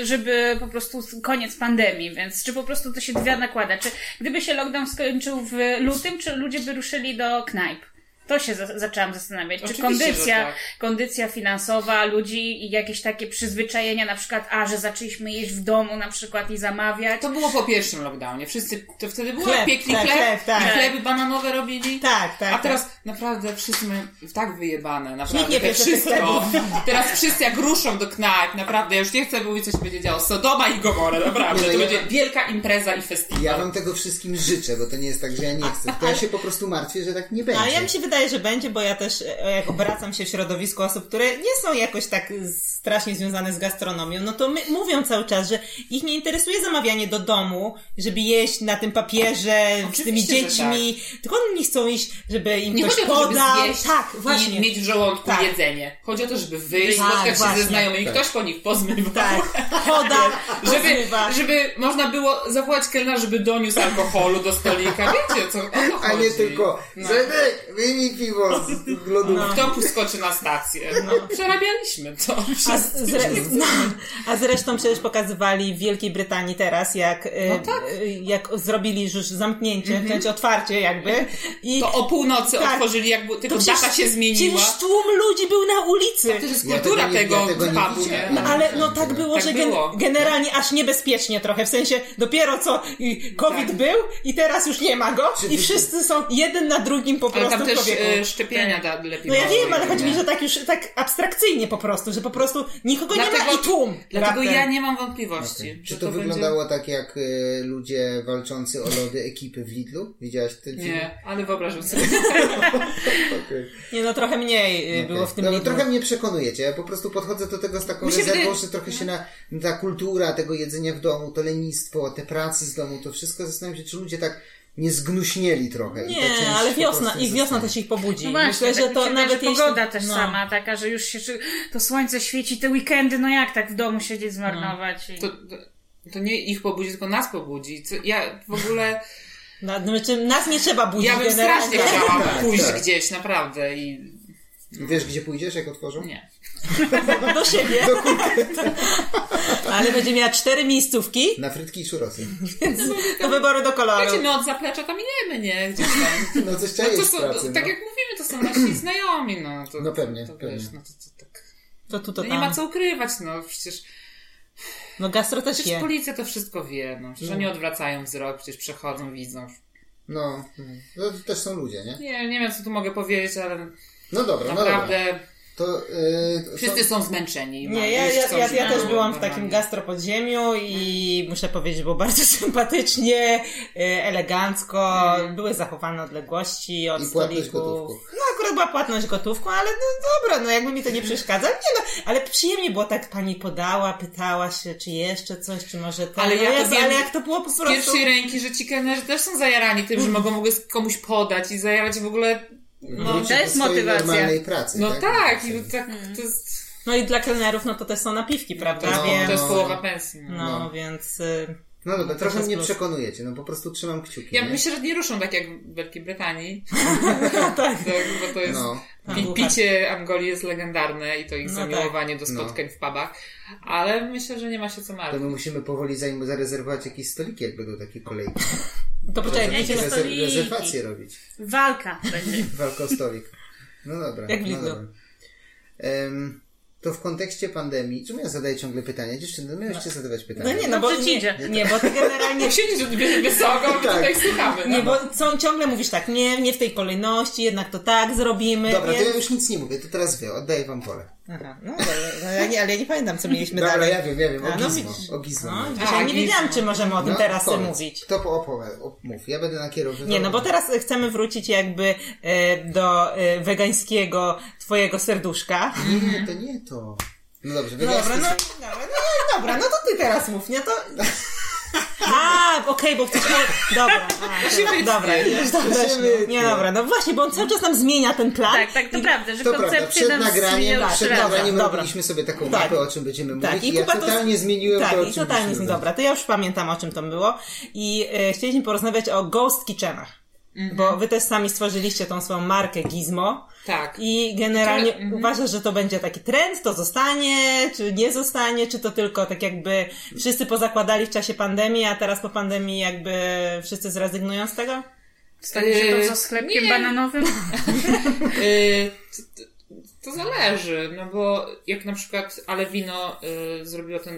y, żeby po prostu koniec pandemii, więc czy po prostu to się dwa nakłada? Czy gdyby się lockdown skończył w lutym, czy ludzie by ruszyli do knajp? To się za- zaczęłam zastanawiać. Czy Oczywiście, kondycja, tak. kondycja finansowa ludzi i jakieś takie przyzwyczajenia, na przykład, a, że zaczęliśmy jeść w domu na przykład i zamawiać. To było po pierwszym lockdownie. Wszyscy, to wtedy było Chleb, piekli tak, chleb, chleb, tak. i chleby bananowe robili. Tak, tak. A teraz naprawdę wszyscy mają tak wyjebane, naprawdę Nikt nie wszystko. Teraz wszyscy jak ruszą do knajp, naprawdę, ja już nie chcę mówić, co się będzie działo. Sodoma i Gomora, naprawdę. Nie, no to ja- będzie wielka impreza i festiwal. Ja wam tego wszystkim życzę, bo to nie jest tak, że ja nie chcę. Tylko ja się po prostu martwię, że tak nie będzie. Ale ja mi się wydaje, że będzie, bo ja też e, jak obracam się w środowisku osób, które nie są jakoś tak strasznie związane z gastronomią, no to my, mówią cały czas, że ich nie interesuje zamawianie do domu, żeby jeść na tym papierze z tymi Oczywiście, że dziećmi, tylko oni chcą iść, żeby im Nie ktoś chodzi o to, żeby podał. zjeść tak, właśnie. i mieć w żołądku Tak. jedzenie. Chodzi o to, żeby wyjść, Tak, spotkać się właśnie. ze znajomymi, ktoś po nich pozmywa. Tak, choda, Żeby, żeby można było zawołać kelnera, żeby doniósł alkoholu do stolika. Wiecie, co, o co A nie chodzi. tylko, No. Zedek, wyjmij piwo z lodówki. Kto skoczy na stację? No, przerabialiśmy to. A, zre, no, a zresztą przecież pokazywali w Wielkiej Brytanii teraz, jak, e, No tak. e, jak zrobili już zamknięcie, w sensie otwarcie jakby. I To o północy Tak. otworzyli, jakby tylko przecież- data się zmieniła. Przecież tłum ludzi był na ulicy. To jest Ja kultura tego nie- tego, ja tego pubu. No, ale no tak było, Tak że gen, było. generalnie aż niebezpiecznie trochę, w sensie dopiero co y, COVID Tak. był i teraz już nie ma go i wszyscy są jeden na drugim po Ale prostu tam też e, szczepienia da, lepiej No ja wiem, ale chodzi mi, że tak już tak abstrakcyjnie po prostu, że po prostu nikogo nie ma Dlatego- i tłum. Dlatego raptem. ja nie mam wątpliwości. Czy że to, będzie- wyglądało tak jak e, ludzie walczący o lody ekipy w Lidlu? Widziałaś ten film? Nie, ale wyobrażam sobie. Okej. Nie no, trochę mniej y, było w tym no, Lidlu. Trochę mnie przekonujecie. Ja po prostu podchodzę do tego z taką rezerwą, że trochę się na ta kultura tego jedzenia w domu, to lenistwo, te pracy z domu, to wszystko zastanawiam się, czy ludzie tak nie zgnuśnieli trochę. Nie, ale wiosna, ich wiosna też ich pobudzi. No właśnie, Myślę, że tak mi to się nawet że jeśli... pogoda też no. sama taka, że już się, że to słońce świeci, te weekendy, no jak tak w domu siedzieć, zmarnować i... To, to, to nie ich pobudzi, tylko nas pobudzi. Co, ja w ogóle. Na, znaczy, nas nie trzeba budzić Ja bym generalnie. strasznie chciała Tak, pójść tak. gdzieś, naprawdę. I Wiesz, gdzie pójdziesz, jak otworzą? nie. Do siebie. Ale będzie miała cztery miejscówki Na frytki i churrosy. do wyboru do koloru. Wiecie, my od zaplecza tam jemy, nie? Gdzieś tam. No coś trzeba No to są, pracy. tak no. jak mówimy, to są nasi znajomi, no. To, No pewnie, to, pewnie. Wiesz, no to, to, tak. To tu, to No tam. nie ma co ukrywać, no przecież, No gastro też przecież je. policja to wszystko wie, no. Przecież oni odwracają wzrok, przecież przechodzą, widzą. No, no, to też są ludzie, nie? Nie, nie wiem, co tu mogę powiedzieć, ale No dobra, no naprawdę dobra. To, yy, to, Wszyscy są zmęczeni. Nie, ma- ja, ja, ja, ja też byłam w takim gastropodziemiu i muszę powiedzieć, było bardzo sympatycznie, y, elegancko, były zachowane odległości od I stolików. gotówką. No akurat była płatność gotówką, ale no dobra, no jakby mi to nie przeszkadza. Nie no, ale przyjemnie było tak, pani podała, pytała się, czy jeszcze coś, czy może ten. Ale no ja to wiem ale jak to było po Z prostu... pierwszej ręki, że ci kelnerzy też są zajarani tym, że mogą mogę komuś podać i zajarać w ogóle... No, to jest motywacja. pracy. no tak, I i tak to jest... No i dla kelnerów, no to też są napiwki, prawda? No, Więc, To jest no. połowa pensji. No. no, no. więc... y, No dobra, To trochę mnie plus. przekonujecie, no po prostu trzymam kciuki. Ja nie? myślę, że nie ruszą tak jak w Wielkiej Brytanii, tak. tak, bo to jest... No, Pi, Tak. picie Angolii jest legendarne i to ich No zamiłowanie do No. spotkań w pubach, ale myślę, że nie ma się co to martwić. my musimy powoli zanim zarezerwować jakieś stoliki, jak będą takie kolejki. To poczekaj, wiecie? Rezer- rezerwacje robić. Walka będzie. Walka o stolik. No dobra. Jak no dobra. To w kontekście pandemii, czemu ja zadaję ciągle pytania? Dziewczyny, no miałeście zadawać pytania. No nie, no bo ci nie, idzie. nie, bo ty generalnie Siedzisz bierze wysoko, Tak. tutaj słuchamy. No. Nie, bo co, ciągle mówisz tak, nie, nie w tej kolejności, jednak to tak zrobimy. Dobra, to więc... ja już nic nie mówię, to teraz wy, oddaję wam pole. Aha, no, dobra, no ja nie, ale ja nie pamiętam, co mieliśmy Dobra, dalej. ja wiem, ja wiem, o A, no gizmo, widzisz. o gizmo. No, mówię. A, ja nie wiedziałam, gizmo. czy możemy o tym No, teraz powiedz, mówić. Kto po opowie, o, mów, ja będę nakierowywał. Nie, no bo teraz chcemy wrócić jakby e, do e, wegańskiego twojego serduszka. Nie, to nie to. No dobrze, Dobra, no, dobra, no, dobra, no to ty teraz mów, nie? To... A, okej, bo chcesz... Dobra, a, dobra, już dobra, To się wytnie. nie, dobra, no właśnie, bo on cały czas nam zmienia ten plan. Tak, tak, to prawda, że To prawda, koncepcje przed nam nagraniem, zmieniały przed nagraniem Dobra. robiliśmy sobie taką Tak. mapę, o czym będziemy Tak, mówić i i ja totalnie zmieniłem tak, to, o i totalnie mówili. dobra. To ja już pamiętam, o czym to było. I e, chcieliśmy porozmawiać o Ghost Kitchenach. Bo wy też sami stworzyliście tą swoją markę Gizmo. Tak. I generalnie Które- mhm. uważasz, że to będzie taki trend, to zostanie, czy nie zostanie, czy to tylko tak jakby wszyscy pozakładali w czasie pandemii, a teraz po pandemii jakby wszyscy zrezygnują z tego? Stanie się to Yy, za sklepkiem nie. bananowym? Y, to, zależy, no bo jak na przykład Alevino y, zrobiło ten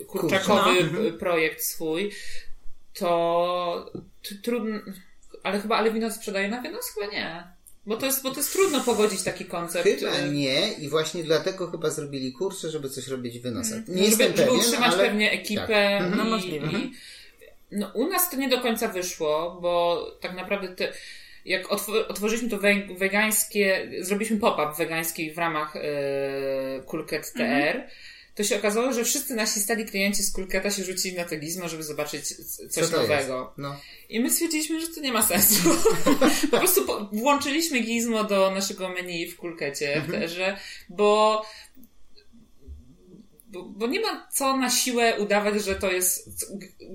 y, kurczakowy projekt swój, to t- trudno, ale chyba Alevino sprzedaje na wynos? Chyba nie. Bo to jest, bo to jest trudno pogodzić taki koncept. Chyba y, nie i właśnie dlatego chyba zrobili kurczę, żeby coś robić w wynosach. Nie żeby, jestem żeby pewien, utrzymać ale... pewnie ekipę. Tak. No, I, możliwe. i, no, u nas to nie do końca wyszło, bo tak naprawdę te, jak otw- otworzyliśmy to we- wegańskie, zrobiliśmy pop-up wegański w ramach e, Coolcat TR, to się okazało, że wszyscy nasi stali klienci z Coolcata się rzucili na te gizmo, żeby zobaczyć coś Co nowego. No. I my stwierdziliśmy, że to nie ma sensu. po prostu po, włączyliśmy gizmo do naszego menu w kulkecie Mhm. w terze, bo, bo, bo nie ma co na siłę udawać, że to jest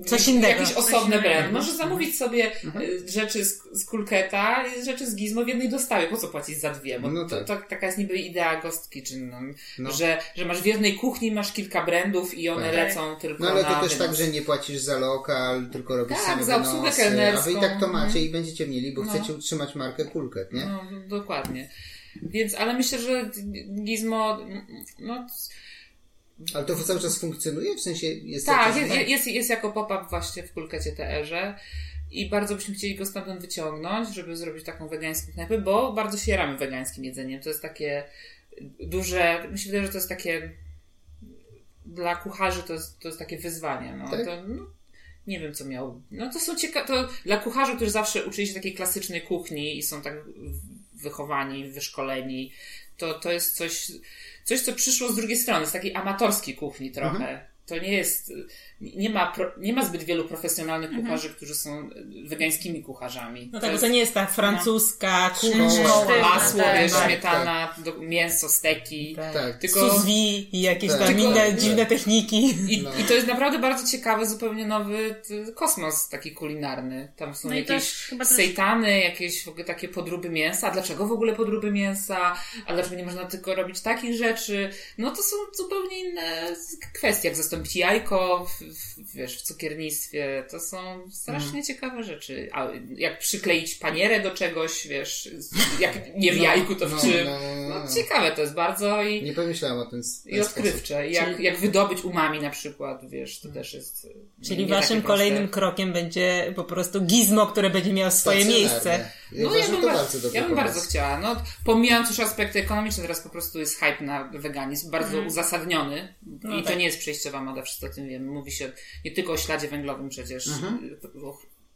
Coś innego. jakiś osobny innego. brand. Możesz zamówić sobie Mhm. y, rzeczy z, z kulketa i rzeczy z gizmo w jednej dostawie. Po co płacić za dwie? Bo No to, tak. to, taka jest niby idea Ghost Kitchen, no, No. Że, że masz w jednej kuchni masz kilka brandów i one Tak. lecą tylko No ale na to też wynos. tak, że nie płacisz za lokal, tylko robisz Tak, same za obsługę wynosy, kelnerską. A wy i tak to macie Mhm. i będziecie mieli, bo No. chcecie utrzymać markę Kulket, nie? No, dokładnie. Więc, ale myślę, że Gizmo, no, Ale to cały czas funkcjonuje? W sensie jest tak, czas... jest, jest, jest jako pop-up właśnie w Kulkecie TR-ze i bardzo byśmy chcieli go stamtąd wyciągnąć, żeby zrobić taką wegańską knajpę, bo bardzo się jaramy wegańskim jedzeniem. To jest takie duże, mi się wydaje, że to jest takie dla kucharzy to jest, to jest takie wyzwanie. No, Tak? to, no, nie wiem, co miał. No to są ciekawe. To dla kucharzy, którzy zawsze uczyli się takiej klasycznej kuchni i są tak wychowani, wyszkoleni, to, to jest coś, coś, co przyszło z drugiej strony, z takiej amatorskiej kuchni trochę. Mhm. To nie jest. Nie ma, nie ma zbyt wielu profesjonalnych Mhm. kucharzy, którzy są wegańskimi kucharzami. No tak, bo to nie jest ta francuska Szkoła, kuchnia. masło, tak, wiesz, tak, śmietana, do, mięso, steki. Tak. Tylko- Sous i jakieś Tak. tam inne dziwne techniki. I, No. I to jest naprawdę bardzo ciekawy, zupełnie nowy kosmos taki kulinarny. Tam są No to jakieś też- sejtany, jakieś w ogóle takie podróby mięsa. A dlaczego w ogóle podróby mięsa? A dlaczego nie można tylko robić takich rzeczy? No to są zupełnie inne kwestie, jak zastąpić jajko w, w, wiesz, w cukiernictwie. To są strasznie Mhm. ciekawe rzeczy. A jak przykleić panierę do czegoś, wiesz, jak nie w No, jajku, to w no, czym? no, no, ciekawe to jest bardzo i... Nie pomyślałem o tym I odkrywcze. Jak, Czyli- jak wydobyć umami na przykład, wiesz, to też jest. e, Czyli nie waszym kolejnym krokiem będzie po prostu gizmo, które będzie miało swoje miejsce. Ja No, uważam, ja bym, to ba- bardzo ja bym bardzo chciała. No, pomijając już aspekty ekonomiczne, teraz po prostu jest hype na weganizm, bardzo uzasadniony. I to tak. nie jest przejściowa moda, wszyscy o tym wiemy. Mówi się nie tylko o śladzie węglowym przecież, Mhm.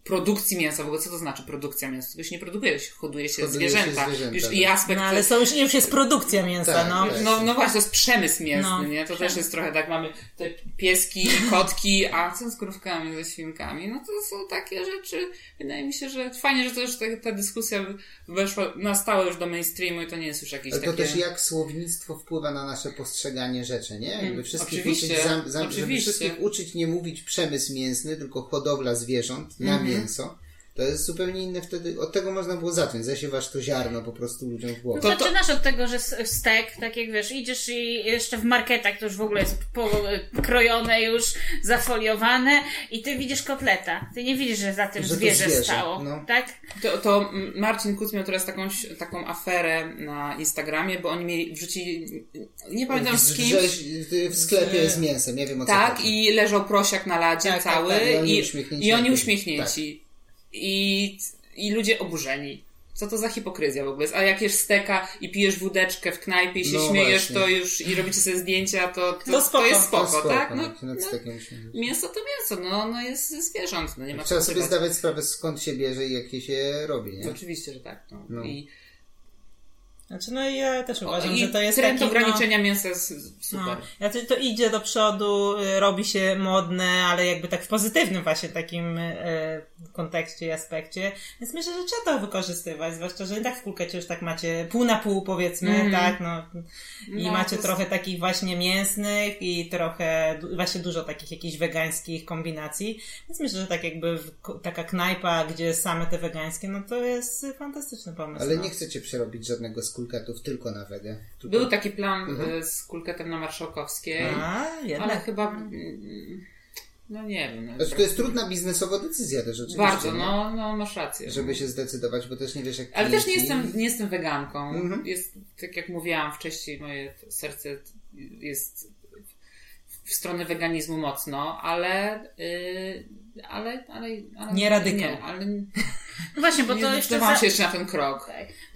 Produkcji mięsa. W ogóle co to znaczy produkcja mięsa? Się nie produkuje, się hoduje się Hoduje się zwierzęta. zwierzęta, Już tak. i aspekt... No ale są już, już jest produkcja mięsa, Tak, no. tak. No, no właśnie, to jest przemysł mięsny, No, nie? To też jest trochę tak, mamy te pieski, kotki, a co z krówkami, ze świnkami? No to są takie rzeczy, wydaje mi się, że fajnie, że to już ta, ta dyskusja weszła, nastała już do mainstreamu i to nie jest już jakieś Ale to takie... też jak słownictwo wpływa na nasze postrzeganie rzeczy, nie? Jakby wszystkich oczywiście, uczyć, zam, zam, żeby oczywiście. wszystkich uczyć nie mówić przemysł mięsny, tylko hodowla zwierząt na Mhm. mięso. atenção. To jest zupełnie inne wtedy, od tego można było zacząć, zasiewasz to ziarno po prostu ludziom w głowę. To- to- Zaczynasz od tego, że stek, tak jak wiesz, idziesz i jeszcze w marketach to już w ogóle jest pokrojone już, zafoliowane i ty widzisz kotleta. Ty nie widzisz, że za tym Że zwierzę, zwierzę, stało, no. tak? To, to Marcin Kuc miał teraz taką, taką aferę na Instagramie, bo oni mieli, wrzucili, nie pamiętam z kimś, Że w sklepie z mięsem, nie wiem o co Tak, chodzi. i leżał prosiak na ladzie Tak, tak, cały tak, i oni i, uśmiechnięci i oni uśmiechnięci. I, I ludzie oburzeni. Co to za hipokryzja w ogóle jest? A jak jesz steka i pijesz wódeczkę w knajpie i się No śmiejesz, właśnie. to już i robicie sobie zdjęcia, to, to, To to, spoko. jest To spoko, spoko, tak? no, No, no, mięso to mięso, no, no jest ze zwierząt, no nie ma Trzeba sobie zdawać sprawę skąd się bierze i jakie się robi, nie? Oczywiście, że tak. No. No. I, Znaczy, no i ja też uważam, i że to jest trend taki, no, ograniczenia mięsa jest super. No, znaczy to idzie do przodu, y, robi się modne, ale jakby tak w pozytywnym właśnie takim y, kontekście i aspekcie. Więc myślę, że trzeba to wykorzystywać, zwłaszcza, że i tak w kulkecie już tak macie pół na pół powiedzmy, Mhm. tak, no. I No, macie to- trochę takich właśnie mięsnych i trochę, właśnie dużo takich jakichś wegańskich kombinacji. Więc myślę, że tak jakby w, taka knajpa, gdzie same te wegańskie, no to jest fantastyczny pomysł. Ale no. nie chcecie przerobić żadnego z kulkatów tylko na wegę. Tylko... Był taki plan y, z kulketem na Marszałkowskiej, A, ale chyba... mm, No nie wiem. No, Znaczy, to jest trudna biznesowa decyzja też oczywiście. Bardzo, no, no masz rację. Żeby się zdecydować, bo też nie wiesz jak Ale też nie jestem, nie jestem weganką. Mhm. Jest, tak jak mówiłam wcześniej, moje serce jest w stronę weganizmu mocno, ale, yy, ale, ale, ale Nie radykał. Nie, ale No właśnie, bo to jeszcze... Za... się jeszcze na ten krok.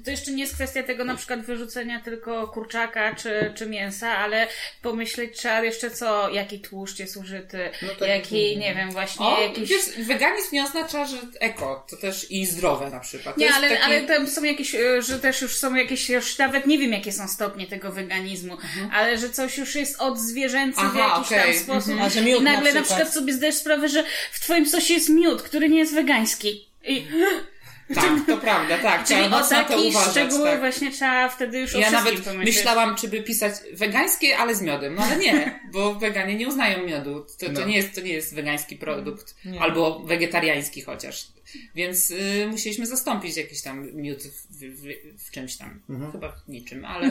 To jeszcze nie jest kwestia tego na przykład wyrzucenia tylko kurczaka czy, czy mięsa, ale pomyśleć trzeba jeszcze co, jaki tłuszcz jest użyty, No tak, jaki, nie wiem, właśnie O, jakiś... wiesz, weganizm nie oznacza, że eko, to też i zdrowe na przykład. To Nie, ale, taki... ale tam są jakieś, e, że też już są jakieś, już nawet nie wiem jakie są stopnie tego weganizmu, ale że coś już jest od zwierzęcy w Mhm. Aha, jakiś okej, tam sposób. Mhm. A że miód I nagle na na przykład. przykład sobie zdajesz sprawę, że w twoim sosie jest miód, który nie jest wegański. I, Tak, to prawda, tak. czyli trzeba o takich szczegóły tak. właśnie trzeba wtedy już Ja nawet pomyśleć. myślałam, czy by pisać wegańskie, ale z miodem. No ale nie, bo weganie nie uznają miodu. To, to, No. nie, jest, to nie jest wegański produkt. Nie. Albo wegetariański chociaż. Więc y, musieliśmy zastąpić jakiś tam miód w, w, w czymś tam. Mhm. Chyba w niczym, ale,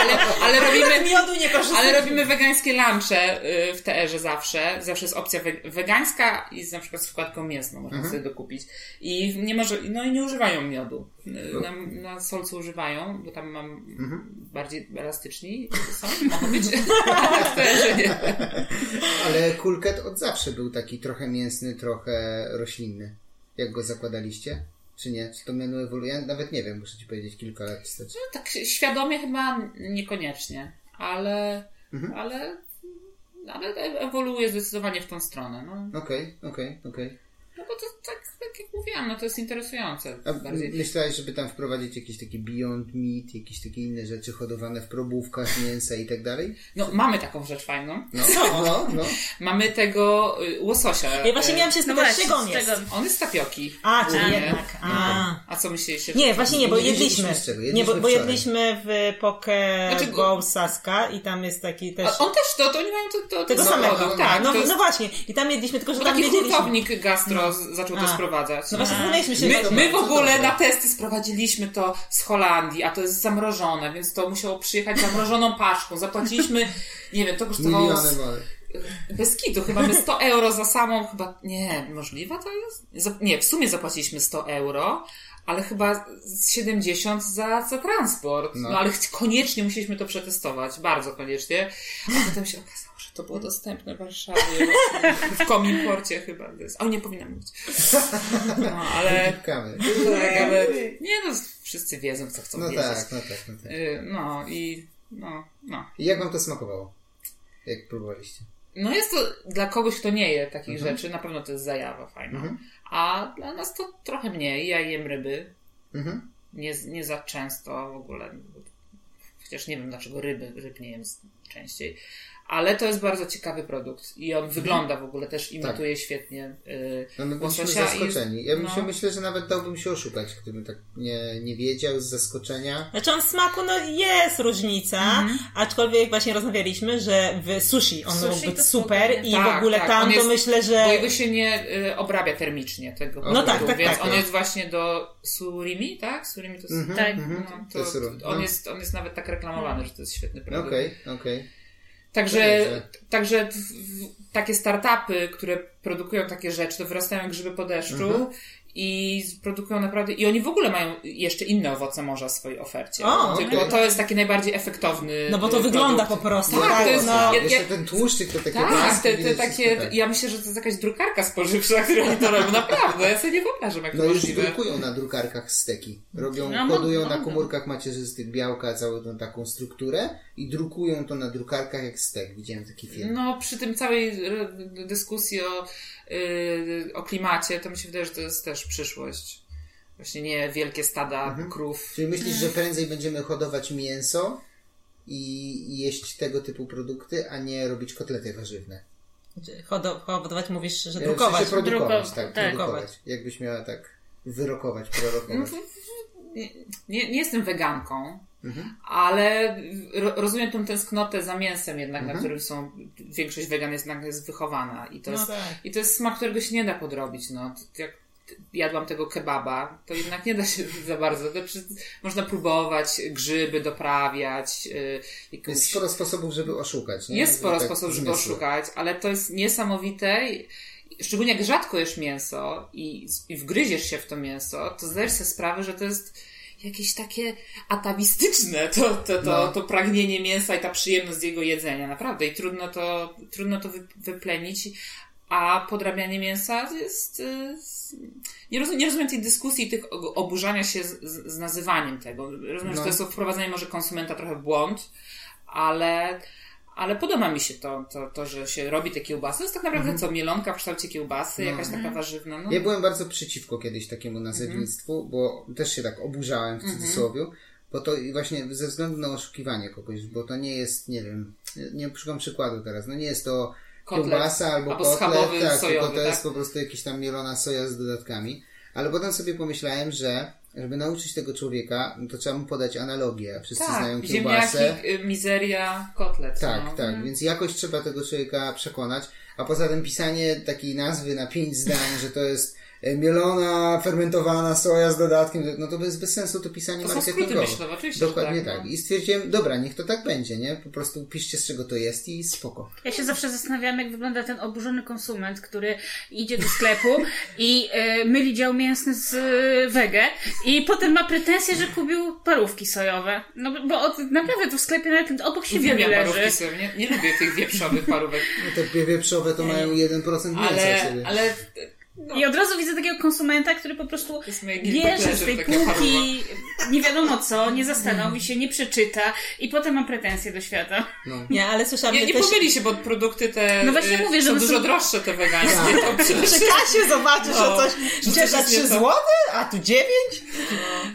ale, ale robimy... miodu nie. Ale robimy wegańskie lunche y, w TR-ze zawsze. Zawsze jest opcja we- wegańska i z, na przykład z wkładką mięsną można sobie dokupić. I nie może, no i nie używają miodu. Na, na solcu używają, bo tam mam bardziej elastyczni są, mogą być. Ale kulket od zawsze był taki trochę mięsny, trochę roślinny. Jak go zakładaliście? Czy nie? Czy to menu ewoluuje? Ja nawet nie wiem, muszę ci powiedzieć kilka lat wstecz. Tak świadomie chyba niekoniecznie, ale, Mhm. ale, ale ewoluuje zdecydowanie w tą stronę. No, Okej, okej, okej. no bo to tak jak mówiłam, no to jest interesujące. A bardziej. myślałeś, żeby tam wprowadzić jakieś takie Beyond Meat, jakieś takie inne rzeczy hodowane w probówkach mięsa i tak dalej? No, mamy taką rzecz fajną. No, no, no. Mamy tego y, łososia. Ja właśnie y, miałam się No spytać, właśnie, czego on z jest. On jest z tapioki. A, czyli Nie. jednak. A. A co myśleliście? Nie, właśnie nie, bo jedliśmy. jedliśmy z czego, Nie, bo, bo jedliśmy w Poke Znaczy, Bowl Saska i tam jest taki też... A on też, to, to oni mają to, to, Tego to samego. produkt, tak. no, to jest, no właśnie. I tam jedliśmy, tylko że bo tam taki wiedzieliśmy. hurtownik gastro z- zaczął to A. sprowadzać. No właśnie zastanawialiśmy się, My, że- my w ogóle na testy sprowadziliśmy to z Holandii, a to jest zamrożone, więc to musiało przyjechać zamrożoną paczką. Zapłaciliśmy, nie wiem, to kosztowało z, bez kitu, chyba my 100 euro za samą, chyba, nie, możliwe to jest? Za, nie, w sumie zapłaciliśmy 100 euro, ale chyba z 70 za, za transport. No, No. ale koniecznie musieliśmy to przetestować, bardzo koniecznie. A potem się okazało, to było dostępne w Warszawie. W Komimporcie chyba. To jest. O, nie powinnam mówić. No, ale... Tak, ale... Nie no, wszyscy wiedzą, co chcą No wiedzieć. tak, no tak, no tak. Y, No i... No, no. I jak wam to smakowało? Jak próbowaliście? No jest to dla kogoś, kto nie je takich Mhm. rzeczy, na pewno to jest zajawa fajna. Mhm. A dla nas to trochę mniej. Ja jem ryby. Mhm. Nie, nie za często w ogóle. Chociaż nie wiem dlaczego ryby, ryb nie jem częściej. Ale to jest bardzo ciekawy produkt. I on wygląda w ogóle też, imituje świetnie y, No my byliśmy łososia. zaskoczeni. i- Ja bym no. się myślę, że nawet dałbym się oszukać, gdybym tak nie, nie wiedział z zaskoczenia. Znaczy on w smaku, no jest różnica, aczkolwiek właśnie rozmawialiśmy, że w sushi on Sushi mógł być to super i Tak, w ogóle tak, tam on to jest- myślę, że... Bo jego się nie y, obrabia termicznie tego No produktu, tak, tak, więc tak, on tak. jest właśnie do surimi, tak? Surimi to jest... Mhm, Tak. mhm. No, To jest surów. on, No. jest, on jest nawet tak reklamowany, że to jest świetny produkt. Okej, okej. Także, także w, w, takie startupy, które produkują takie rzeczy, to wyrastają jak grzyby po deszczu Mhm. I produkują naprawdę, i oni w ogóle mają jeszcze inne owoce morza w swojej ofercie. O, Tylko okej. to jest taki najbardziej efektowny No bo to wygląda produkt. po prostu. Tak, to jest- no. ja- Jeszcze ten tłuszczyk, to takie Tak, blaski te, te takie, tak. ja myślę, że to jest jakaś drukarka spożywcza, która oni to robią. Naprawdę, ja sobie nie wyobrażam, jak No to już możliwe. drukują na drukarkach steki. Robią, No, kodują na mogą. komórkach macierzystych białka całą tą taką strukturę i drukują to na drukarkach jak stek. Widziałem taki film. No, przy tym całej y, dyskusji o, y, o klimacie, to mi się wydaje, że to jest też przyszłość. Właśnie nie wielkie stada Mhm. krów. Czyli myślisz, że prędzej będziemy hodować mięso i jeść tego typu produkty, a nie robić kotlety warzywne? Hodo- Hodować mówisz, że E, W drukować. sensie produkować, Druko- tak, tak. produkować. Jakbyś miała tak wyrokować, prorokować. Nie, nie, nie jestem weganką, Mhm. ale ro, rozumiem tą tęsknotę za mięsem jednak, Mhm. na którym są, większość wegan jest, jest wychowana. I to, No jest, tak. I to jest smak, którego się nie da podrobić. No. Jak jadłam tego kebaba, to jednak nie da się za bardzo. Przy, można próbować grzyby doprawiać, yy, jakąś... Jest sporo sposobów, żeby oszukać. Nie? Jest sporo Tak sposobów, żeby oszukać, ale to jest niesamowite. Szczególnie jak rzadko jesz mięso i, i wgryziesz się w to mięso, to zdajesz sobie sprawę, że to jest jakieś takie atawistyczne, to, to, to, No. to pragnienie mięsa i ta przyjemność z jego jedzenia. Naprawdę. I trudno to, trudno to wy, wyplenić. A podrabianie mięsa jest. y, Nie rozumiem, nie rozumiem tej dyskusji, i tych oburzania się z, z, nazywaniem tego. Rozumiem, No. że to jest wprowadzenie może konsumenta trochę w błąd, ale, ale podoba mi się to, to, to, że się robi te kiełbasy. To jest tak naprawdę co, mielonka w kształcie kiełbasy, Mhm. No. jakaś taka warzywna. No. Ja byłem bardzo przeciwko kiedyś takiemu nazewnictwu, bo też się tak oburzałem w cudzysłowie, bo to i właśnie ze względu na oszukiwanie kogoś, bo to nie jest, nie wiem, nie szukam przykładu teraz, no nie jest to Kotlet. kiełbasa albo, Albo kotlet, tak, sojowy, tylko to jest tak? po prostu jakaś tam mielona soja z dodatkami. Ale potem sobie pomyślałem, że żeby nauczyć tego człowieka, no to trzeba mu podać analogię. Wszyscy znają Tak, kiełbasę. ziemniaki, y, mizeria, kotlet. Tak, no. tak, więc jakoś trzeba tego człowieka przekonać, a poza tym pisanie takiej nazwy na pięć zdań, że to jest mielona, fermentowana soja z dodatkiem, no to jest bez sensu to pisanie To marketingowe. myślowe, oczywiście, że Dokładnie tak, tak. no. I stwierdziłem, dobra, niech to tak będzie, nie? Po prostu piszcie z czego to jest i spoko. Ja się zawsze zastanawiam, jak wygląda ten oburzony konsument, który idzie do sklepu i e, myli dział mięsny z e, wege i potem ma pretensje, że kupił parówki sojowe. No bo- od, naprawdę to w sklepie nawet obok siebie Uwielbiam leży. parówki sobie. Nie, nie lubię tych wieprzowych parówek. No te wieprzowe to mają 1% mięsa Ale, ale no, I od razu widzę takiego konsumenta, który po prostu bierze z tej taka półki nie wiadomo co, nie zastanowi się, nie przeczyta i potem ma pretensje do świata. No. Nie, ale słyszałam Nie, nie też... pomyli się, bo produkty te No właśnie y, mówię, są dużo są- droższe te wegańskie. To przecież... Przy kasie zobaczysz, No. że coś Że za jest 3 nie to. złote, a tu 9.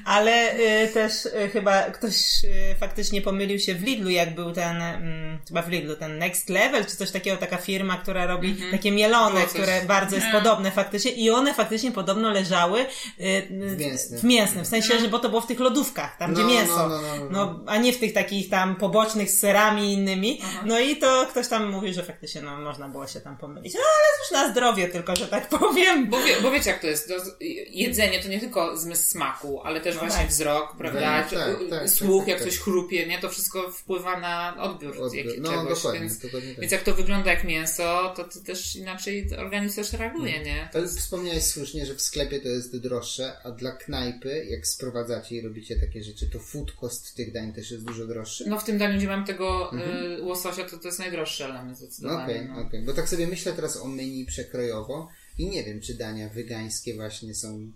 Ale y, też y, chyba ktoś y, faktycznie pomylił się w Lidlu, jak był ten, mm, chyba w Lidlu, ten Next Level, czy coś takiego, taka firma, która robi takie mielone, Było coś. które bardzo jest podobne faktycznie i one faktycznie podobno leżały y, y, W mięsnym. w mięsnym, w sensie, że bo to było w tych lodówkach, tam gdzie No, mięso, no, no, no, no. no, a nie w tych takich tam pobocznych z serami i innymi. No i to ktoś tam mówił, że faktycznie no, można było się tam pomylić. No ale cóż na zdrowie tylko, że tak powiem. Bo, wie, bo wiecie jak to jest, to, jedzenie to nie tylko zmysł smaku, ale też właśnie tak. wzrok, prawda, Tak, Czy- tak, tak, słuch, tak, jak tak. coś chrupie, nie, to wszystko wpływa na odbiór, Odbiór. jak, No, czegoś, dokładnie, więc, dokładnie tak. więc jak to wygląda jak mięso, to, to też inaczej organizm też reaguje, Mm. nie, Ale wspomniałeś słusznie, że w sklepie to jest droższe, a dla knajpy, jak sprowadzacie i robicie takie rzeczy, to food cost tych dań też jest dużo droższy? No w tym daniu, gdzie mam tego y, łososia, to to jest najdroższy element zdecydowanie. Okej, no. okej. Bo tak sobie myślę teraz o menu przekrojowo i nie wiem, czy dania wegańskie właśnie są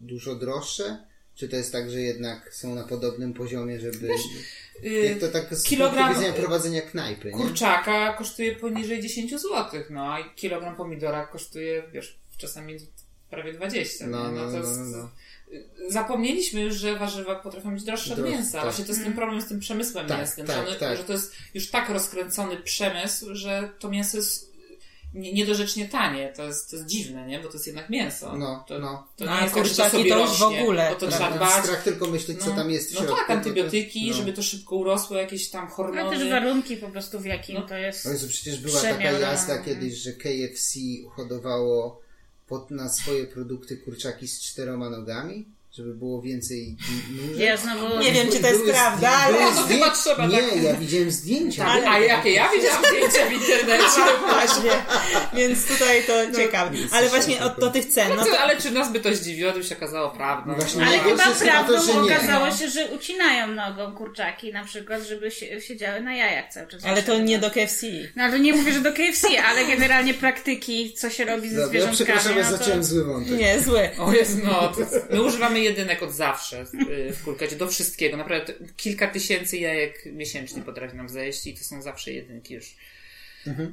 dużo droższe, czy to jest tak, że jednak są na podobnym poziomie, żeby... Y, jak to tak z kilogram- prowadzenia knajpy, nie? Kurczaka kosztuje poniżej 10 zł, no a kilogram pomidora kosztuje, wiesz, czasami prawie 20. No, no, no, no, no. Zapomnieliśmy już, że warzywa potrafią być droższe od mięsa. tak. Właśnie to jest ten problem z tym przemysłem Tak, mięsnym, tak, że, one, tak. że to jest już tak rozkręcony przemysł, że to mięso jest nie- niedorzecznie tanie. To jest, to jest dziwne, nie? Bo to jest jednak mięso. No, to, no. to No, nie jest tak, że to sobie to już w ogóle, bo to trzeba dbać. Strach tylko myśleć, co tam jest w No środku. tak, antybiotyki, no. żeby to szybko urosło, jakieś tam hormony. Ale też warunki po prostu w jakim to jest. O Jezu, przecież była taka jazda kiedyś, że KFC hodowało pod, na swoje produkty kurczaki z czteroma nogami, żeby było więcej nóżek. Ja znowu... Nie wiem, czy to jest Były prawda, ale- No to zdję- chyba trzeba Nie, tak- ja widziałem zdjęcia. Tak, a jakie? Ja widziałam zdjęcia w internecie. Właśnie, więc tutaj to ciekawe. Ale właśnie od do tych cen, no No to to, ale czy nas by to zdziwiło, gdyby się okazało prawdą? Właśnie Ale No, chyba to, prawdą nie. okazało No. się, że ucinają nogą kurczaki na przykład, żeby się, siedziały na jajach cały czas. ale to nie do KFC. No ale nie mówię, że do KFC, ale generalnie praktyki, co się robi ze Dobra, ja zwierzątkami. przepraszam, ja no to... zacząłem zły wątek. Nie, zły. O jest, no. To my używamy jedynek od zawsze y, w kulkecie, do wszystkiego. Naprawdę kilka tysięcy jajek miesięcznie potrafi nam zejść i to są zawsze jedynki już.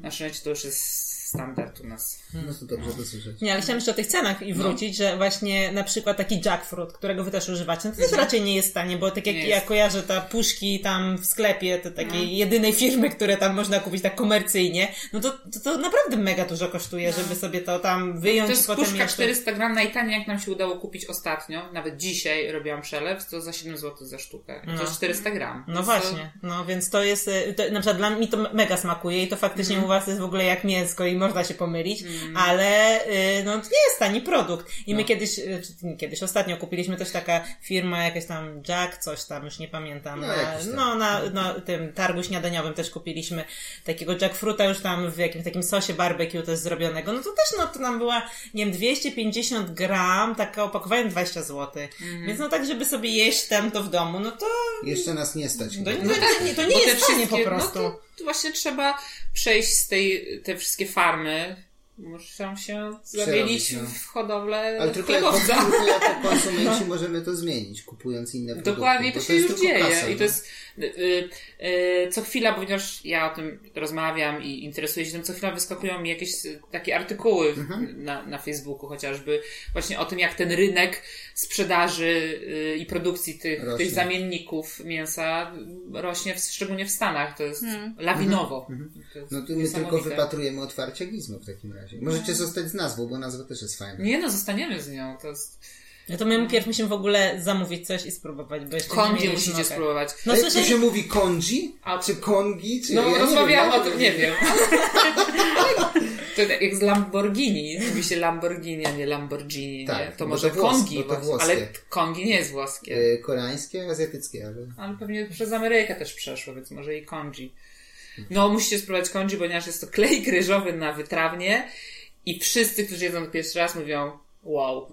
Na szczęście to już jest standard u nas. No to dobrze to słyszeć. Nie, ale chciałam jeszcze o tych cenach i wrócić, że właśnie na przykład taki jackfruit, którego wy też używacie, no to też raczej nie jest tanie, bo tak jak Nie ja jest. kojarzę te puszki tam w sklepie, to takiej jedynej firmy, które tam można kupić tak komercyjnie, no to, to, to naprawdę mega dużo kosztuje, żeby sobie to tam wyjąć To i jest potem puszka jeszcze... 400 gram najtaniej, jak nam się udało kupić ostatnio. Nawet dzisiaj robiłam przelew, to za 7 zł za sztukę. To jest 400 gram. No właśnie, no więc to jest, y, to, na przykład dla mnie to mega smakuje i to faktycznie Mhm. u was jest w ogóle jak mięsko i można się pomylić, ale y, no to nie jest tani produkt. I No. my kiedyś, y, kiedyś, ostatnio kupiliśmy też taka firma, jakaś tam Jack, coś tam, już nie pamiętam, No, tam. no na, na tym targu śniadaniowym też kupiliśmy takiego jackfruita już tam w jakimś takim sosie barbecue też zrobionego, no to też no to nam była, nie wiem, 250 gram, takie opakowanie 20 zł. Mhm. Więc no tak, żeby sobie jeść tam to w domu, no to Jeszcze nas nie stać. to, chyba. to, nie, to nie jest tanie po wszystkie- prostu. No to, to właśnie trzeba przejść z tej, te wszystkie farmy. Muszą się zamienić no. w hodowlę Ale tylko chlebowca. jako konsumenci możemy to zmienić, kupując inne produkty. Dokładnie, to bo się jest już dzieje. kasa, I no. to jest y, y, co chwila, ponieważ ja o tym rozmawiam i interesuję się tym, co chwila wyskakują mi jakieś y, takie artykuły Mhm. na, na Facebooku chociażby, właśnie o tym, jak ten rynek sprzedaży y, i produkcji tych, Rośnie. tych zamienników mięsa rośnie, w, szczególnie w Stanach. To jest Hmm. lawinowo. To jest No tu my tylko wypatrujemy otwarcia gizmo w takim razie. Możecie zostać z nazwą, bo nazwa też jest fajna. Nie no, zostaniemy z nią. To jest... No to my pierw musimy w ogóle zamówić coś i spróbować, bo jeszcze mieliśmy musicie okazji. spróbować. No Ej, to się mówi konji? A- Czy kongi? Czy... No, ja rozmawiałam o tym, nie wiem. to jak z Lamborghini. Mówi się Lamborghini, a nie Lamborghini. Tak, nie? To może to włos- Kongi, bo to ale Kongi nie jest włoskie. E, Koreańskie, azjatyckie, ale... Ale pewnie przez Amerykę też przeszło, więc może i Kongi. No, musicie spróbować Kongi, ponieważ jest to klej ryżowy na wytrawnie i wszyscy, którzy jedzą to pierwszy raz mówią wow.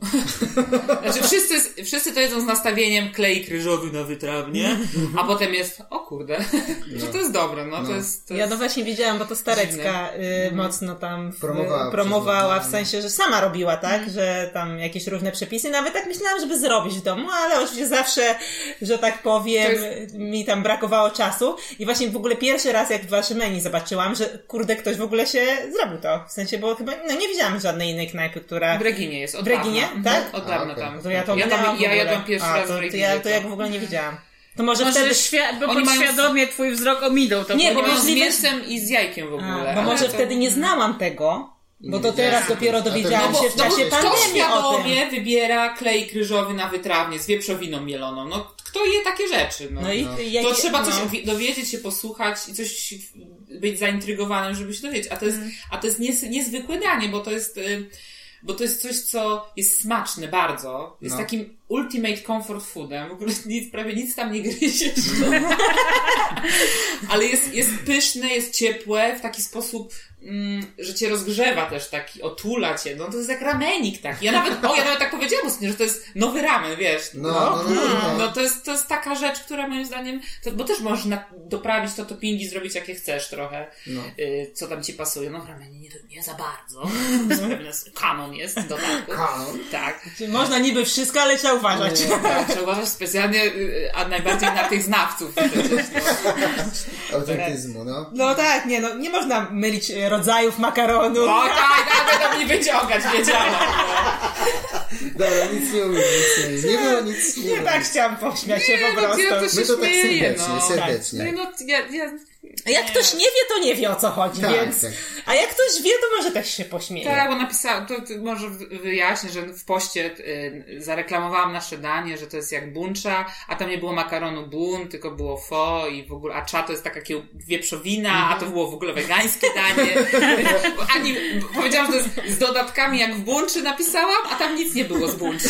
znaczy wszyscy, wszyscy to jedzą z nastawieniem klej ryżowy na wytrawnie, a potem jest o kurde, że to jest dobre, no, to jest... To Ja jest... no właśnie widziałam, bo to Starecka y, mocno tam w, Promowała promowała w sensie, że sama robiła, tak? Że tam jakieś różne przepisy. Nawet tak myślałam, żeby zrobić w domu, ale oczywiście zawsze, że tak powiem, To mi tam brakowało czasu. I właśnie w ogóle pierwszy raz, jak w waszym menu zobaczyłam, że kurde, ktoś w ogóle się zrobił to. W sensie, bo chyba, no nie widziałam żadnej innej knajpy, która... W Reginie jest, od W Reginie? dawna. Tak? Od dawna A, okej. tam. To ja to ja, tam, ja jadłam pierwszy A, raz to, w to, Reginie. ja, to jak w ogóle nie widziałam. To może, Może wtedy... świa- bo Oni mają- podświadomie twój wzrok omidą to Nie, bo Bo ponieważ- z możliwe- mięsem i z jajkiem w ogóle. A, bo może to- wtedy nie znałam tego, bo to teraz dopiero to- dowiedziałam no bo- się w no czasie Kto pandemii o tym. świadomie wybiera klej kryżowy na wytrawnie z wieprzowiną mieloną? No, kto je takie rzeczy? No, No i No. jakie, to trzeba coś no. wi- dowiedzieć się, posłuchać i coś być zaintrygowanym, żeby się dowiedzieć. A to jest, a to jest nies, niezwykłe danie, bo to jest, y, bo to jest coś, co jest smaczne bardzo. Jest No. takim ultimate comfort foodem. W ogóle nic, prawie nic tam nie gryziesz. Ale jest, jest pyszne, jest ciepłe w taki sposób, że cię rozgrzewa też taki, otula cię. No to jest jak ramenik taki. Ja nawet, o, ja nawet tak powiedziałam ostatnio, że to jest nowy ramen, wiesz. No, no, no, no, no. No to jest, to jest taka rzecz, która moim zdaniem, to, bo też możesz na, doprawić to toppingi, zrobić jakie chcesz trochę, No. y, co tam ci pasuje. No w ramenie nie, nie za bardzo. Kanon jest w dodatku. Kanon. Tak. Czyli Można niby wszystko, ale trzeba uważać. tak. Trzeba uważać specjalnie, y, a najbardziej na tych znawców przecież. No. Autentyzmu, no. No tak, nie no, nie można mylić e, rodzajów makaronu. O tak, tak, będą mi wyciągać, wiedziałam. Dobra, nic nie mówię, nic nie, nie było nic. Nie było tak chciałam pośmiać się po no, ja to prostu. się My to tak serdecznie, no. serdecznie. No, ja, ja, A jak ktoś nie wie, to nie wie o co chodzi, Tak, więc... tak. A jak ktoś wie, to może też się pośmieje. Tak, bo napisałam, to, to może wy- wyjaśnię, że w poście y, zareklamowałam nasze danie, że to jest jak buncza, a tam nie było makaronu bun, tylko było fo i w ogóle, a cza to jest taka kieł- wieprzowina, a to było w ogóle wegańskie danie. Ani, powiedziałam, że to jest z dodatkami jak w bunczy napisałam, a tam nic nie było z bunczy.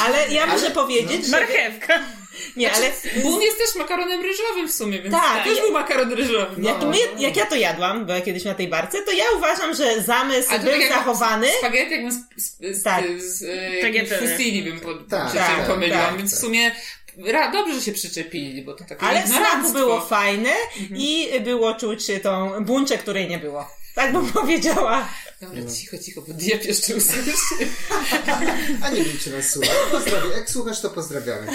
Ale ja muszę powiedzieć, że... Marchewka. Nie, ale... Bun jest też makaronem ryżowym w sumie, więc Tak, też ja- był makaron ryżowy. Jak, my, jak ja to jadłam, była kiedyś na tej barce, to ja uważam, że zamysł był tak zachowany. Spaghetti jakbym z, z, z, Tak. z, z fusilli bym pod, Tak, się tak, pomyliłam, tak, więc tak. w sumie ra, dobrze, że się przyczepili, bo to takie Ale ignoranctwo. było fajne i było czuć tą bunczę, której nie było. Tak bym powiedziała. Dobra, cicho, cicho, bo diep jeszcze usłyszy. A nie wiem, czy nas słucha. Pozdrawiam. Jak słuchasz, to pozdrawiamy.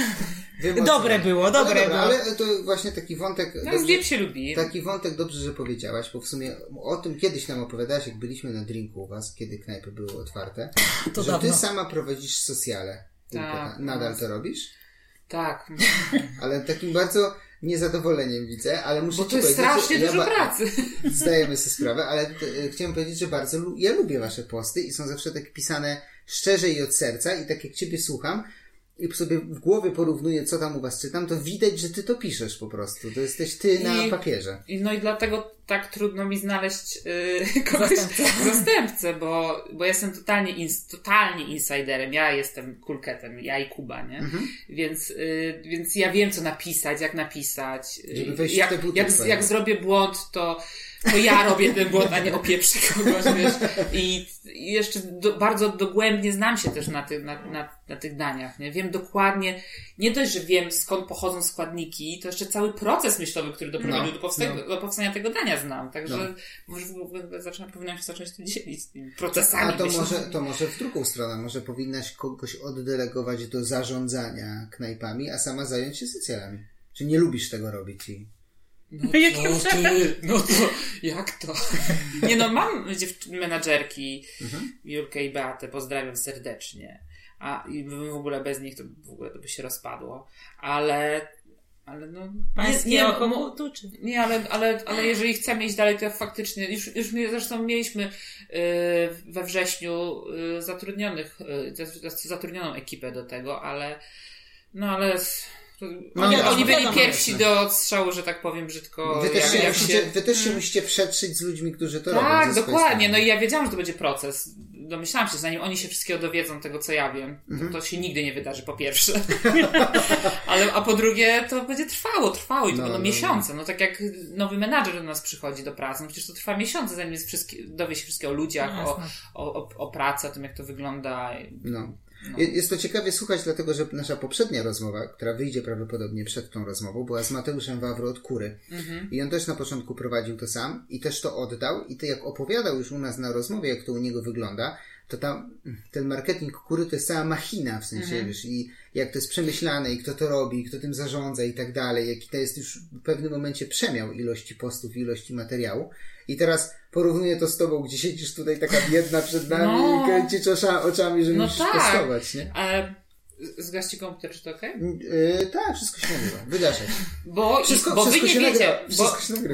Wiem, Dobre było, dobre ale dobra, było. Ale to właśnie taki wątek... No, dobrze- diep się lubi. Taki wątek dobrze, że powiedziałaś, bo w sumie o tym kiedyś nam opowiadałaś, jak byliśmy na drinku u was, kiedy knajpy były otwarte, To że dawno. ty sama prowadzisz socjale. Tak. Nadal to robisz? Tak, Ale takim bardzo niezadowoleniem widzę, ale muszę bo to jest strasznie ja dużo ba- pracy. Zdajemy sobie sprawę, ale e, chciałem powiedzieć, że bardzo lu- ja lubię wasze posty i są zawsze tak pisane szczerze i od serca i tak jak ciebie słucham i sobie w głowie porównuję, co tam u was czytam, to widać, że ty to piszesz po prostu. To jesteś ty na I- papierze. I No i dlatego tak trudno mi znaleźć yy, kogoś, zastępcę, bo, bo jestem totalnie, ins, totalnie insiderem. Ja jestem kulketem, ja i Kuba, nie? Mhm. Więc, yy, więc ja wiem, co napisać, jak napisać. Yy, Żeby wejść w jak, te buty jak, jak zrobię błąd, to, to ja robię ten błąd, a nie opieprzę kogoś, wiesz. I, i jeszcze do, bardzo dogłębnie znam się też na, ty, na, na, na tych daniach, nie? Wiem dokładnie, nie dość, że wiem skąd pochodzą składniki, to jeszcze cały proces myślowy, który doprowadził No, do, powstania, no. do powstania tego dania znam. Także No. może zaczynam, powinnam się zacząć tym dzielić tymi procesami. A to może, to może w drugą stronę, może powinnaś kogoś oddelegować do zarządzania knajpami, a sama zająć się socjalami. Czy nie lubisz tego robić i... No, Jakie no, ty, no to jak to? Nie no, mam menadżerki Julkę i Beatę, pozdrawiam serdecznie. A i w w ogóle bez nich to w ogóle to by się rozpadło. Ale, ale no... Pańskie nie, oko tuczy. Nie, ale, ale, ale jeżeli chcemy iść dalej, to faktycznie, już, już zresztą mieliśmy y, we wrześniu y, zatrudnionych, y, zatrudnioną ekipę do tego, ale no ale No oni, oni byli wiadomo, pierwsi do odstrzału, że tak powiem brzydko. Wy też, jak- się jak musicie, wy też się musicie przetrzeć z ludźmi, którzy to robią. tak, ze swojej dokładnie. No i ja wiedziałam, że to będzie proces. Domyślałam się, zanim oni się wszystkiego dowiedzą, tego co ja wiem, Mhm. to, to się nigdy nie wydarzy, po pierwsze. Ale, a po drugie, to będzie trwało, trwało i to No, będą no, miesiące. No tak jak nowy menadżer do nas przychodzi do pracy, no przecież to trwa miesiące, zanim jest wszystkie, dowie się wszystkiego o ludziach, No, o, o, o, o pracy, o tym, jak to wygląda. No. No. Je- Jest to ciekawie słuchać, dlatego że nasza poprzednia rozmowa, która wyjdzie prawdopodobnie przed tą rozmową, była z Mateuszem Wawro od Kury. Mhm. I on też na początku prowadził to sam i też to oddał. I to jak opowiadał już u nas na rozmowie, jak to u niego wygląda, to tam ten marketing Kury to jest cała machina w sensie, Mhm. wiesz, i jak to jest przemyślane i kto to robi, kto tym zarządza i tak dalej, jaki to jest już w pewnym momencie przemiał ilości postów, ilości materiału. I teraz porównuję to z tobą, gdzie siedzisz tutaj taka biedna przed nami No. i kręcisz oczami, że No musisz tak. postować, nie? E, zgaście komputer, czy to okej? Yy, tak, wszystko się nagrywa. Wydarzaj. Bo, Wszystko- bo wy wszystko nie się wiecie, nagrywa.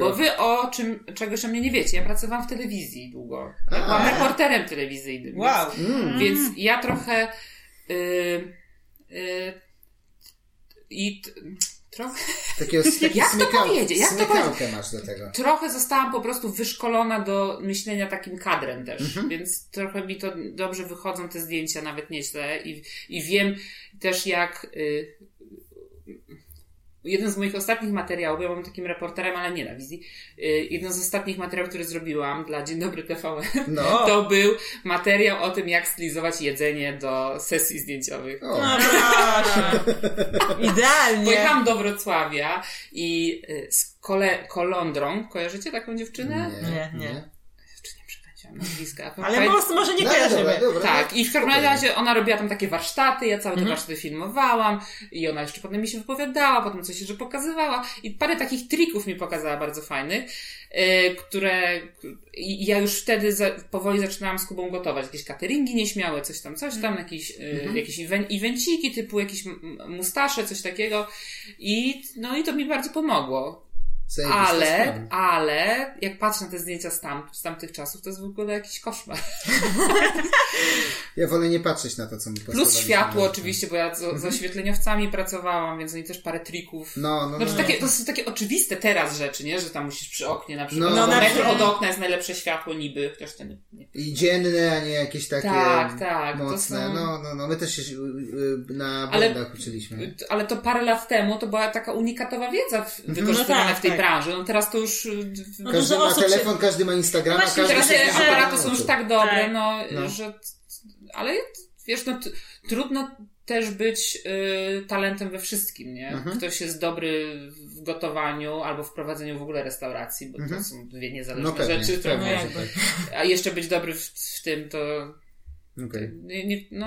Bo, bo wy o czym, czegoś o mnie nie wiecie. Ja pracowałam w telewizji długo. Ja byłam reporterem telewizyjnym. Wow. Mm. Więc, więc ja trochę yy, yy, i t, Trochę, Takiego, taki Jak to powiedzieć? Jak to smykałkę masz do tego. trochę zostałam po prostu wyszkolona do myślenia takim kadrem też, Mhm. więc trochę mi to dobrze wychodzą te zdjęcia, nawet nieźle i, i wiem też jak y, jeden z moich ostatnich materiałów, ja mam takim reporterem, ale nie na wizji, y, jeden z ostatnich materiałów, który zrobiłam dla Dzień Dobry TVN, No. to był materiał o tym, jak stylizować jedzenie do sesji zdjęciowych. O, No. Idealnie. Pojechałam do Wrocławia i y, z kole, Kolondrą, kojarzycie taką dziewczynę? Nie, nie. Czy przepędziłam nazwiska? Ale Pamię- po prostu może nie No, kojarzymy. dobra, dobra. tak, i w każdym razie ona robiła tam takie warsztaty, ja całe te Mhm. warsztaty filmowałam i ona jeszcze potem mi się wypowiadała, potem coś jeszcze pokazywała i parę takich trików mi pokazała bardzo fajnych, y, które i ja już wtedy za, powoli zaczynałam z Kubą gotować. Jakieś cateringi nieśmiałe, coś tam, coś tam, jakieś, y, Mhm. jakieś evenciki typu jakieś mustasze, coś takiego i no i to mi bardzo pomogło. Ale, ale, jak patrzę na te zdjęcia z, tam, z tamtych czasów, to jest w ogóle jakiś koszmar. Ja wolę nie patrzeć na to, co mi Plus światło oczywiście, bo ja z, z oświetleniowcami pracowałam, więc oni też parę trików. No, no, no. Znaczy takie, to są takie oczywiste teraz rzeczy, nie? Że tam musisz przy oknie na przykład. No, No, na metr od okna jest najlepsze światło niby, chociaż to nie. nie. I dzienne, a nie jakieś takie Tak, tak, to mocne. są- No, no, no. My też się y, y, na Ale- błędach uczyliśmy. Ale to parę lat temu to była taka unikatowa wiedza w, wykorzystywana No tak, w tej tak. branży. No teraz to już. y, No Każdy ma osób się- telefon, każdy ma Instagrama, No właśnie, każdy Teraz się te aparaty są już tak dobre, Tak. no, No. że. Ale wiesz, no trudno też być y, talentem we wszystkim, nie? Mhm. Ktoś jest dobry w gotowaniu albo w prowadzeniu w ogóle restauracji, bo Mhm. to są dwie niezależne No pewnie, rzeczy. To, pewnie, No jakby. tak. a jeszcze być dobry w, w tym, to. Nie, no,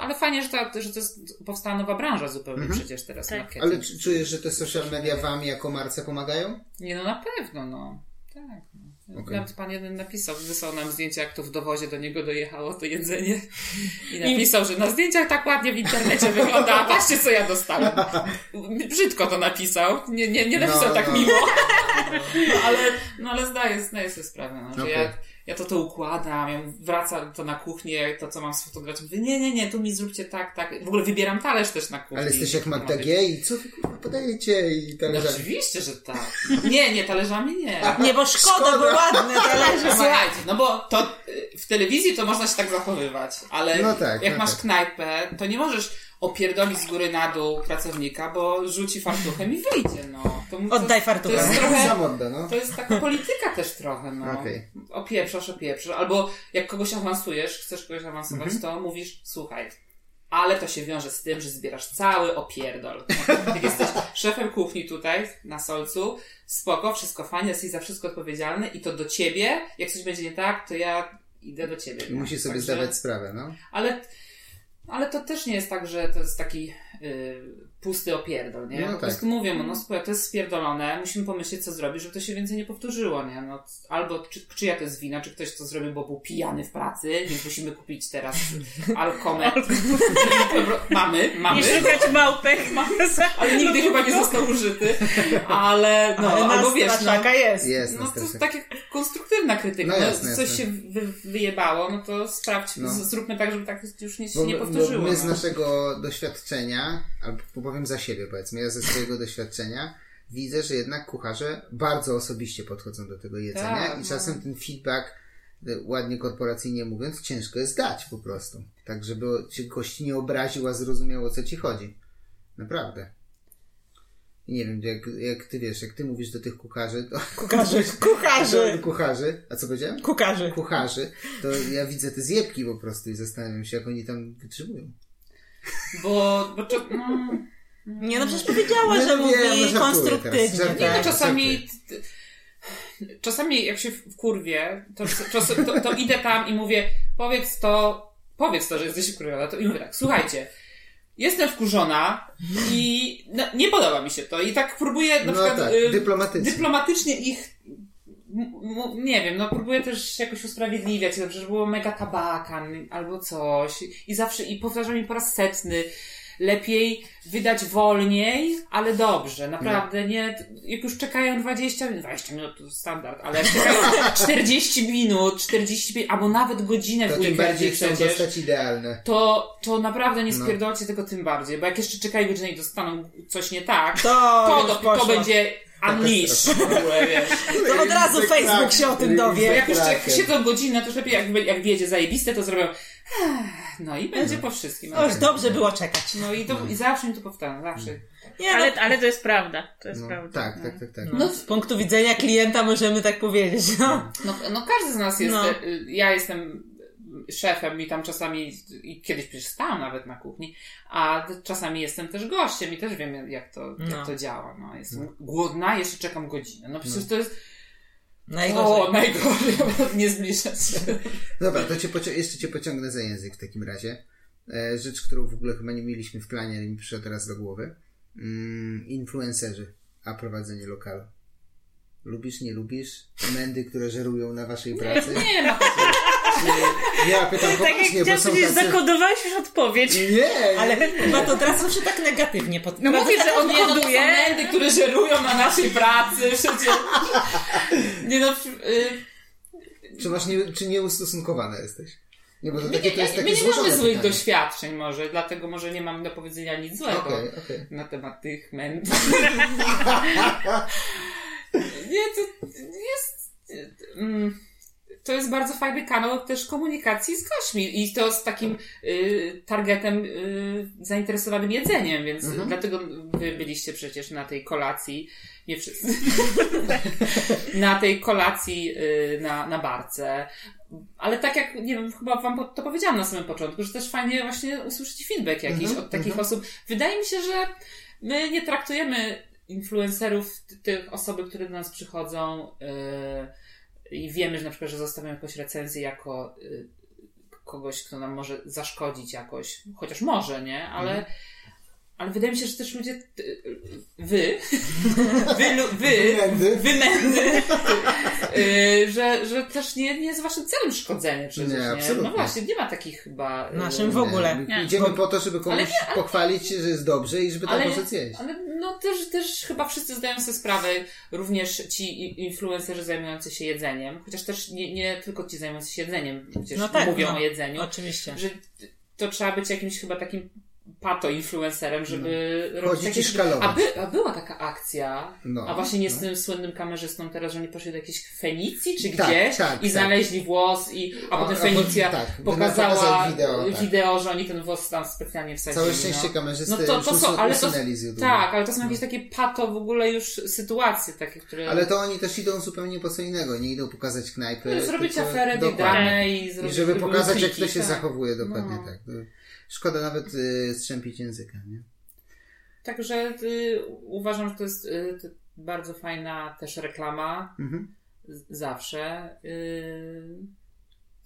ale fajnie, że, ta, że to jest, powstała nowa branża zupełnie Mhm. przecież teraz Tak. marketing. Ale czy- czujesz, że te social media wam jako marce pomagają? Nie, no na pewno, no. Tak. No. Okej. Nawet pan jeden napisał, wysłał nam zdjęcie, jak to w dowozie do niego dojechało to jedzenie. I napisał, że na zdjęciach tak ładnie w internecie wygląda, a patrzcie, co ja dostałem. Brzydko to napisał. Nie, nie, nie napisał No, tak no. miło. No, ale, no, ale zdaję, zdaję sobie sprawę, no, że Okej. ja, ja to to układam, ja wracam to na kuchnię, to co mam sfotografować. Mówię, nie, nie, nie, tu mi zróbcie tak, tak. W ogóle wybieram talerz też na kuchni. Ale jesteś jak Magda G i co wy kurwa podajecie i tak No, oczywiście, że tak. Nie, nie, talerzami nie. Nie, bo szkoda, Szkoda. bo ładne talerze. Słuchajcie, no bo to y, w telewizji to można się tak zachowywać, ale No tak, jak no masz tak. knajpę, to nie możesz opierdolić z góry na dół pracownika, bo rzuci fartuchem i wyjdzie, no. To, to, Oddaj To fartucha. jest trochę, odda, no. to jest taka polityka też trochę, no. Okej. Opieprzasz, opieprzasz. Albo jak kogoś awansujesz, chcesz kogoś awansować, Mhm. to mówisz, słuchaj, ale to się wiąże z tym, że zbierasz cały opierdol. Jak jesteś szefem kuchni tutaj, na Solcu, spoko, wszystko fajnie, jesteś za wszystko odpowiedzialny i to do ciebie, jak coś będzie nie tak, to ja idę do ciebie. I musi sobie Także- zdawać sprawę, no. Ale, ale to też nie jest tak, że to jest taki y, pusty opierdol, nie? No po tak. prostu mówię mu, no słuchaj, to jest spierdolone, musimy pomyśleć, co zrobić, żeby to się więcej nie powtórzyło, nie? No, albo czy, czyja to jest wina, czy ktoś to zrobił, bo był pijany w pracy, więc musimy kupić teraz alkomet. mamy, mamy. Nie szukać małpek. Ale nigdy chyba nie został użyty. Ale, no, Ale albo wiesz, no, straszaka jest. Jest no to jest taka konstruktywna krytyka. No No, jasne, coś jasne. się wy, wyjebało, no to sprawdź, No. z- zróbmy tak, żeby tak już nie, Bo, nie bo powtórzyło. my z no. naszego doświadczenia, albo powiem za siebie powiedzmy, ja ze swojego doświadczenia widzę, że jednak kucharze bardzo osobiście podchodzą do tego jedzenia Tak, i no. czasem ten feedback, e, ładnie korporacyjnie mówiąc, ciężko jest dać po prostu. Tak, żeby cię gość nie obraził, a zrozumiał o co ci chodzi. Naprawdę. I nie wiem, jak, jak ty wiesz, jak ty mówisz do tych kucharzy, to... Kucharzy. Do Kucharzy. kucharzy, a co powiedziałem? Kucharzy. Kucharzy, to ja widzę te zjebki po prostu i zastanawiam się, jak oni tam wytrzymują. Bo, bo to, no, Nie, no przecież powiedziała, No, że no mówi wiem, no konstruktywnie. teraz, nie, no czasami, czasami jak się w kurwie, to, to, to idę tam i mówię, powiedz to, powiedz to, że jesteś wkurwiona, to i mówię tak, słuchajcie, jestem wkurzona i no, nie podoba mi się to i tak próbuję na No przykład tak, y, dyplomatycznie. dyplomatycznie ich m- m- nie wiem, no próbuję też jakoś usprawiedliwiać, że było mega tabakan albo coś i zawsze, i powtarzam mi po raz setny lepiej wydać wolniej, ale dobrze, naprawdę, nie, jak już czekają 20 minut, 20 minut to standard, ale jak czekają 40 minut, 45, albo nawet godzinę To w tym bardziej chcą przecież, dostać idealne. to, to naprawdę nie No. spierdolcie tego tym bardziej, bo jak jeszcze czekają godzinę i dostaną coś nie tak, To, to, to, to będzie unleash w ogóle, wiesz. To od razu Facebook się o tym dowie. jak już siedzą godzinę, to już lepiej jak, jak wiedzie zajebiste, to zrobią no i będzie po wszystkim. To już dobrze było czekać. No i, to, i zawsze mi to powtarzam, zawsze. Nie, no, Ale, ale to jest prawda. To jest No, prawda. tak, tak, tak, tak. No, z punktu widzenia klienta możemy tak powiedzieć. No. no, no każdy z nas jest, No. y, ja jestem szefem i tam czasami, i kiedyś przecież stałam nawet na kuchni, a czasami jestem też gościem i też wiem jak to, No. jak to działa. No, jestem głodna, jeszcze czekam godzinę. No przecież to jest Najgorzej. o, najgorzej, nie zbliżać się. Dobra, to cię poci- jeszcze cię pociągnę za język w takim razie. E, rzecz, którą w ogóle chyba nie mieliśmy w planie, ale mi przyszła teraz do głowy. Mm, influencerzy, a prowadzenie lokalu. Lubisz, nie lubisz? Mędy, które żerują na waszej pracy? Nie ma Ja pytam Tak jak poważnie, bo są tacy... zakodowałeś już odpowiedź. Nie! Ale chyba to teraz zawsze tak negatywnie pod... No mówię, że on Nie, koduje. mędy, które żerują na naszej pracy, przecież. Nie no, y, Czy masz nie, czy nieustosunkowana jesteś? Nie, bo to my takie nie, to jest my takie nie złożone mamy złych pytanie. doświadczeń może, dlatego może nie mam do powiedzenia nic złego Okej, okej. na temat tych mędów. nie, to jest... mm, To jest bardzo fajny kanał też komunikacji z gośćmi i to z takim y, targetem y, zainteresowanym jedzeniem, więc Mhm. dlatego wy byliście przecież na tej kolacji, nie wszyscy, na tej kolacji y, na, na barce. Ale tak jak, nie wiem, chyba wam to powiedziałam na samym początku, że też fajnie właśnie usłyszeć feedback jakiś Mhm, od takich mhm. osób. Wydaje mi się, że my nie traktujemy influencerów, tych osoby, które do nas przychodzą yy, i wiemy, że na przykład, że zostawiają jakąś recenzję jako yy, kogoś, kto nam może zaszkodzić jakoś, chociaż może, nie? Ale, Mhm. Ale wydaje mi się, że też ludzie, wy, wy, wy, Mędy. wymędy, yy, że, że też nie, nie jest waszym celem szkodzenie przecież, Nie, nie? absolutnie. No właśnie, nie ma takich chyba... yy, Naszym w ogóle. Nie, Nie. Idziemy po to, żeby komuś Ale nie, ale- pochwalić się, że jest dobrze i żeby tam Ale- poszedł zjeść. Ale no też, też chyba wszyscy zdają sobie sprawę, również ci influencerzy zajmujący się jedzeniem, chociaż też nie, nie tylko ci zajmujący się jedzeniem, przecież No tak, mówią no. o jedzeniu, Oczywiście. że to trzeba być jakimś chyba takim pato-influencerem, żeby robić Chodzić takie szkalować. A, by, a była taka akcja, No, a właśnie nie no. z tym słynnym kamerzystą teraz, że oni poszli do jakiejś Fenicji czy Tak, gdzieś tak, i tak. znaleźli włos i a, potem Fenicja tak, pokazała pokazali wideo, tak. wideo, że oni ten włos tam specjalnie wsadzili. Całe szczęście no. kamerzysty No to, to są, ale to, z tak, ale to są jakieś takie pato w ogóle już sytuacje takie, które... Ale to oni też idą zupełnie po co innego. Nie idą pokazać knajpy. No, zrobić aferę, dramę i I żeby pokazać, jak to się tak. zachowuje dokładnie No. tak. Szkoda nawet y, strzępić języka, nie? Także y, uważam, że to jest y, to bardzo fajna też reklama. Mhm. z- Zawsze. Y,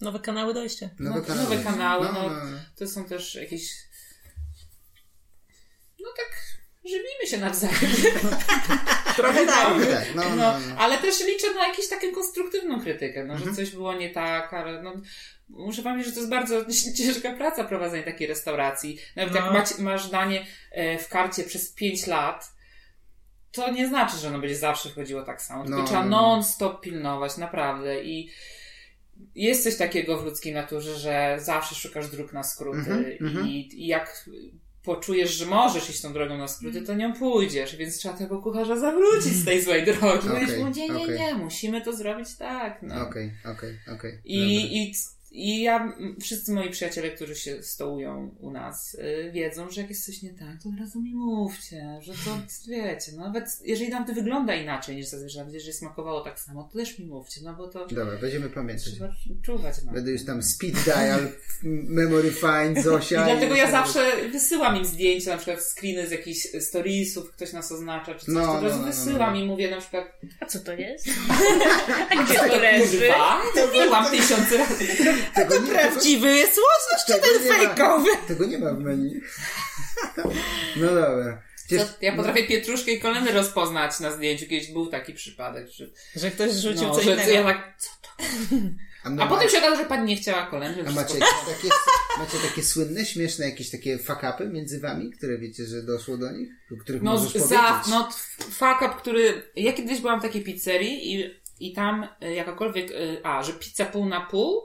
Nowe kanały dojścia. No, nowe kanały, No, no. no, no. to są też jakieś. No tak, żywimy się nawzajem. Trochę tak. Trochę tak, no, no, No, no. ale też liczę na jakąś taką konstruktywną krytykę, no, Mhm. że coś było nie tak, ale no, muszę powiedzieć, że to jest bardzo ciężka praca prowadzenie takiej restauracji. Nawet No. jak masz, masz danie e, w karcie przez 5 lat, to nie znaczy, że ono będzie zawsze wchodziło tak samo, tylko No, trzeba no, no. non-stop pilnować, naprawdę i jest coś takiego w ludzkiej naturze, że zawsze szukasz dróg na skróty Mhm, mhm. i, i jak poczujesz, że możesz iść tą drogą na skróty, to nią pójdziesz, więc trzeba tego kucharza zawrócić z tej złej drogi. Okay, nie, nie, okej. nie, musimy to zrobić tak. No. Okej, okej, okej. I, i, I ja, wszyscy moi przyjaciele, którzy się stołują u nas, y, wiedzą, że jak jest coś nie tak, to od razu mi mówcie, że to wiecie, no nawet jeżeli nam to wygląda inaczej niż zazwyczaj, jeżeli smakowało tak samo, to też mi mówcie, no bo to Dobra, będziemy pamiętać. trzeba czuwać na Będę już tam speed dial, memory find, I Zosia. dlatego i- ja zawsze wysyłam im zdjęcia, na przykład screeny z jakichś storiesów, ktoś nas oznacza, czy coś, No, to od no, razu no, no, wysyłam no. i mówię na przykład, A co to jest? A gdzie to leży? kurwa, mówiłam tysiące razy. Tego nie, tego, Prawdziwy jest łosoś, czy ten nie fejkowy? tego nie ma w menu. No dobra. To Przecież- ja potrafię pietruszkę i koleny rozpoznać na zdjęciu. Kiedyś był taki przypadek, że, Że ktoś rzucił no, coś że innego. ja tak, co to? A, my A potem się okazało, że pani nie chciała kolędy. a macie, takie, macie takie słynne, śmieszne jakieś takie fakapy między wami, które wiecie, że doszło do nich? Do których No, możesz za, powiedzieć? no, t- fuck up, który. Ja kiedyś byłam w takiej pizzerii i, i tam y, jakakolwiek. y, A, że pizza pół na pół